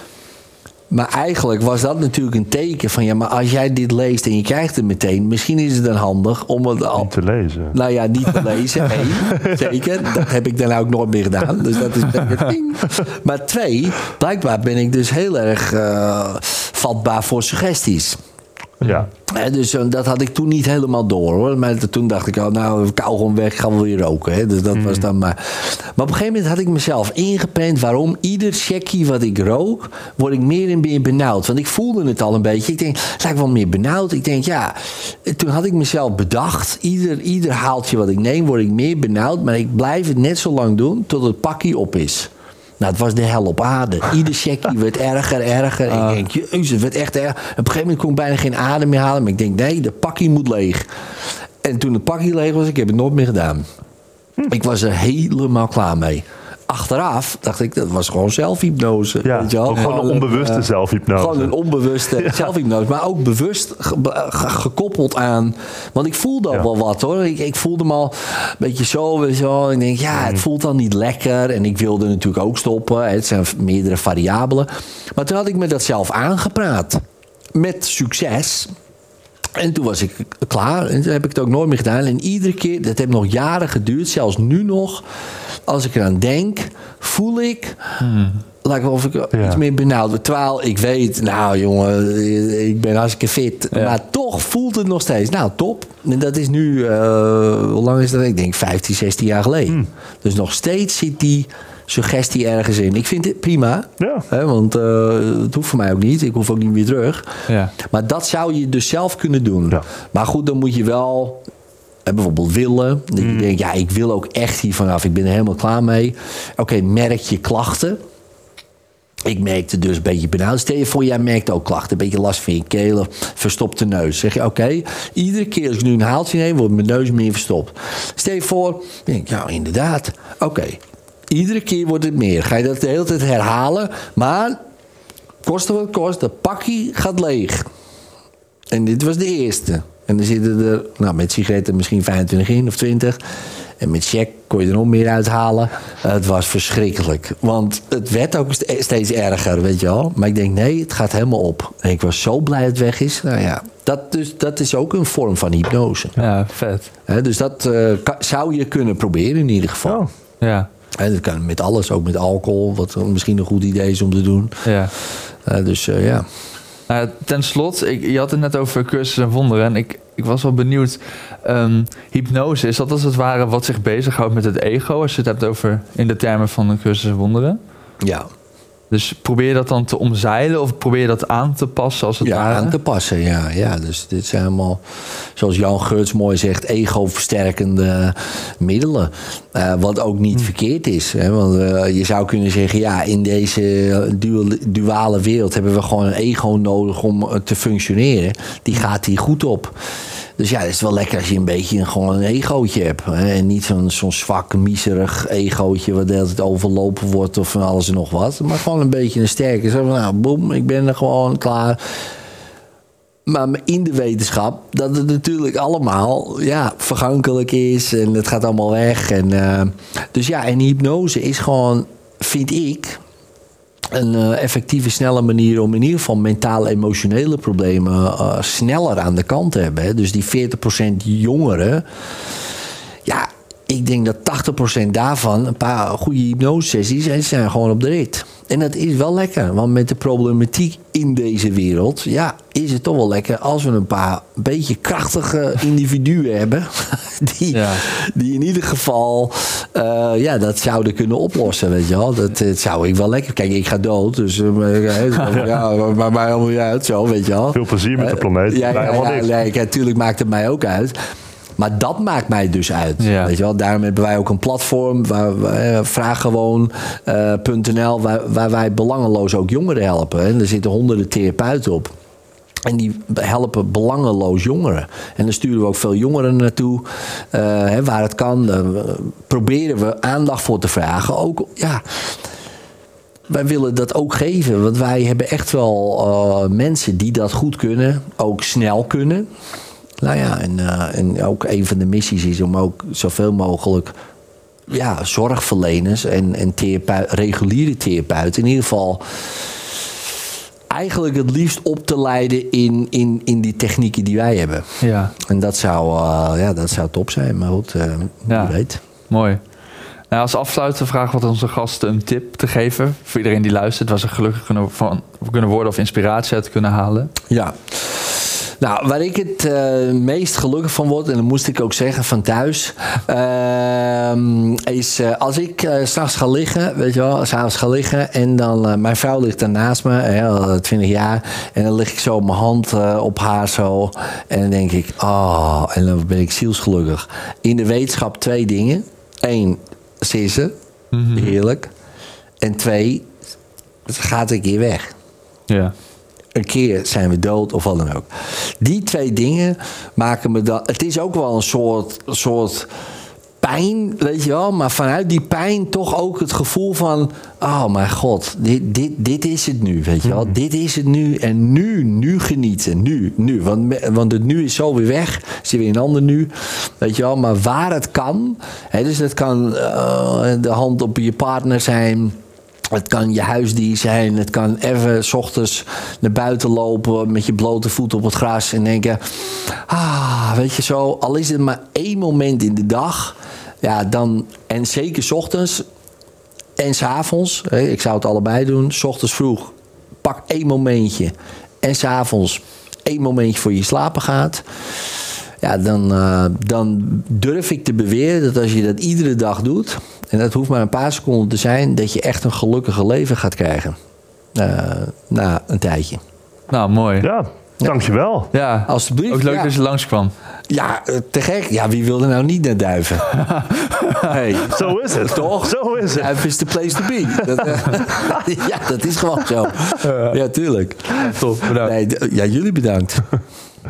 Maar eigenlijk was dat natuurlijk een teken van, ja, maar als jij dit leest en je krijgt het meteen, misschien is het dan handig om het al, Om te lezen. nou ja, niet te lezen. Eén, zeker. Dat heb ik dan ook nooit meer gedaan. Dus dat is zeker ding. Maar twee, blijkbaar ben ik dus heel erg eh, vatbaar voor suggesties. Ja. Dus eh, dat had ik toen niet helemaal door hoor. Maar toen dacht ik, oh, nou, kauwgom weg, gaan we weer roken. Hè. Dus dat was dan maar. Maar op een gegeven moment had ik mezelf ingepend waarom ieder checkie wat ik rook, word ik meer en meer benauwd. Want ik voelde het al een beetje. Ik denk, lijkt wel meer benauwd. Ik denk, ja, toen had ik mezelf bedacht, ieder, ieder haaltje wat ik neem, word ik meer benauwd. Maar ik blijf het net zo lang doen tot het pakje op is. Nou, het was de hel op aarde. Ieder checkie werd erger, erger. Ah. Ik denk, jezus, het werd echt erg. Op een gegeven moment kon ik bijna geen adem meer halen. Maar ik denk, nee, de pakkie moet leeg. En toen het pakje leeg was, ik heb het nooit meer gedaan. Ik was er helemaal klaar mee. Achteraf dacht ik, dat was gewoon zelfhypnose. Ja, weet je wel? ook gewoon een onbewuste eh, zelfhypnose. Gewoon een onbewuste zelfhypnose. Maar ook bewust ge- be- ge- gekoppeld aan... Want ik voelde al Ja. wel wat hoor. Ik, ik voelde me al een beetje zo en zo. Ik denk, ja, het voelt dan niet lekker. En ik wilde natuurlijk ook stoppen. Het zijn meerdere variabelen. Maar toen had ik me dat zelf aangepraat. Met succes. En toen was ik klaar. En toen heb ik het ook nooit meer gedaan. En iedere keer, dat heeft nog jaren geduurd. Zelfs nu nog. Als ik eraan denk, voel ik... Wel of ik Ja. iets meer benauwd ben. Terwijl ik weet, nou jongen, ik ben hartstikke fit. Ja. Maar toch voelt het nog steeds. Nou, top. En dat is nu, eh, hoe lang is dat? Ik denk 15, 16 jaar geleden. Dus nog steeds zit die suggestie ergens in. Ik vind het prima. Ja. Hè, want eh, het hoeft voor mij ook niet. Ik hoef ook niet meer terug. Ja. Maar dat zou je dus zelf kunnen doen. Ja. Maar goed, dan moet je wel eh, bijvoorbeeld willen. Dat je denkt, ja, ik wil ook echt hier vanaf. Ik ben er helemaal klaar mee. Oké, merk je klachten. Ik merkte dus een beetje benauwd. Stel je voor, jij merkt ook klachten. Een beetje last van je keel verstopte neus. Zeg je, oké, iedere keer als ik nu een haaltje neem, wordt mijn neus meer verstopt. Stel je voor, denk ik, ja, inderdaad. Oké, iedere keer wordt het meer. Ga je dat de hele tijd herhalen. Maar, koste wat kost, dat pakje gaat leeg. En dit was de eerste. En er zitten er, nou, met sigaretten misschien 25 in of 20. En met check kon je er nog meer uithalen. Het was verschrikkelijk. Want het werd ook ste- steeds erger, weet je wel. Maar ik denk, nee, het gaat helemaal op. En ik was zo blij dat het weg is. Nou ja, dat, dus, dat is ook een vorm van hypnose. ja, vet. Dus dat eh, zou je kunnen proberen in ieder geval. Oh. Ja, Dat kan met alles, ook met alcohol. Wat misschien een goed idee is om te doen. ja. Eh, dus eh, ja. Nou, ten slotte, ik, je had het net over cursus en wonderen. En ik, ik was wel benieuwd. ehm, hypnose, is dat als het ware wat zich bezighoudt met het ego? Als je het hebt over in de termen van een cursus en wonderen. Ja, Dus probeer dat dan te omzeilen of probeer dat aan te passen als het ja, ware? aan te passen. Ja, ja, dus dit zijn allemaal, zoals Jan Geurts mooi zegt, ego-versterkende middelen. Eh, wat ook niet verkeerd is. Hè? Want eh, je zou kunnen zeggen, ja, in deze duale, duale wereld hebben we gewoon een ego nodig om eh, te functioneren. Die gaat hier goed op. Dus ja, het is wel lekker als je een beetje een, gewoon een egootje hebt. Hè? En niet zo'n zo'n zwak, miserig egootje... wat de hele tijd overlopen wordt of van alles en nog wat. Maar gewoon een beetje een sterke. Zo van, nou, boem, ik ben er gewoon klaar. Maar in de wetenschap dat het natuurlijk allemaal ja, vergankelijk is en het gaat allemaal weg. En, eh, dus ja, en hypnose is gewoon, vind ik, een eh, effectieve, snelle manier om in ieder geval mentaal-emotionele problemen eh, sneller aan de kant te hebben. Hè. Dus die 40% jongeren, ik denk dat 80% daarvan een paar goede hypnosesessies en zijn gewoon op de rit. En dat is wel lekker, want met de problematiek in deze wereld, ja, is het toch wel lekker als we een paar beetje krachtige individuen hebben. Die, Ja. die in ieder geval eh, ja, dat zouden kunnen oplossen, weet je wel. Dat, dat zou ik wel lekker. Kijk, ik ga dood, dus eh, ja, maar mij helemaal niet uit, zo, weet je wel. Veel plezier met de Eh, planeet. Ja, ja, ja, natuurlijk maakt het mij ook uit. Maar dat maakt mij dus uit. Ja. Weet je wel? Daarom hebben wij ook een platform, waar, waar, eh, vraaggewoon.nl, waar, waar wij belangeloos ook jongeren helpen. En er zitten honderden therapeuten op. En die helpen belangeloos jongeren. En dan sturen we ook veel jongeren naartoe. eh, hè, waar het kan. Eh, proberen we aandacht voor te vragen. Ook, ja, wij willen dat ook geven. Want wij hebben echt wel eh, mensen die dat goed kunnen. Ook snel kunnen. Nou ja, en, eh, en ook een van de missies is om ook zoveel mogelijk ja, zorgverleners en, en reguliere therapeuten in ieder geval eigenlijk het liefst op te leiden in, in, in die technieken die wij hebben. Ja, En dat zou, eh, ja, dat zou top zijn, maar goed, Ja. wie weet. mooi. Nou, als afsluiter vraag wat onze gasten een tip te geven. Voor iedereen die luistert, waar ze gelukkig kunnen, van kunnen worden of inspiratie uit kunnen halen. Ja. Nou, waar ik het eh, meest gelukkig van word, en dat moest ik ook zeggen van thuis, ehm, is eh, als ik eh, s'nachts ga liggen, weet je wel, s'avonds ga liggen en dan, mijn vrouw ligt daar naast me, hè, al 20 jaar, en dan lig ik zo mijn hand op haar zo, en dan denk ik, oh, en dan ben ik zielsgelukkig. In de wetenschap twee dingen. Eén, ze is er, heerlijk. En twee, gaat een keer weg Ja. Een keer zijn we dood of wat dan ook. Die twee dingen maken me dan. Het is ook wel een soort, soort pijn, weet je wel. Maar vanuit die pijn toch ook het gevoel van. Oh mijn god, dit, dit, dit is het nu, weet je wel. Dit is het nu en nu, nu genieten. Nu, nu. Want, want het nu is zo weer weg. Is er weer een ander nu, weet je wel. Maar waar het kan. Hè, dus het kan eh, de hand op je partner zijn. Het kan je huisdier zijn. Het kan even s ochtends naar buiten lopen met je blote voet op het gras en denken: Ah, weet je zo, al is het maar één moment in de dag. Ja, dan, en zeker s ochtends en s'avonds. Ik zou het allebei doen. S ochtends vroeg, pak één momentje. En s'avonds één momentje voor je slapen gaat. Ja, dan, eh, dan durf ik te beweren dat als je dat iedere dag doet, en dat hoeft maar een paar seconden te zijn, dat je echt een gelukkiger leven gaat krijgen. Eh, na een tijdje. Nou, mooi. Ja, dankjewel. Ja, Alsjeblieft, ook leuk ja. dat je langskwam. Ja, eh, te gek. Ja, wie wil er nou niet naar duiven? hey. Zo is het. Toch? Zo is het. Duiven is the place to be. Dat, ja, dat is gewoon zo. Ja, tuurlijk. Top, bedankt. Nee, ja, jullie bedankt.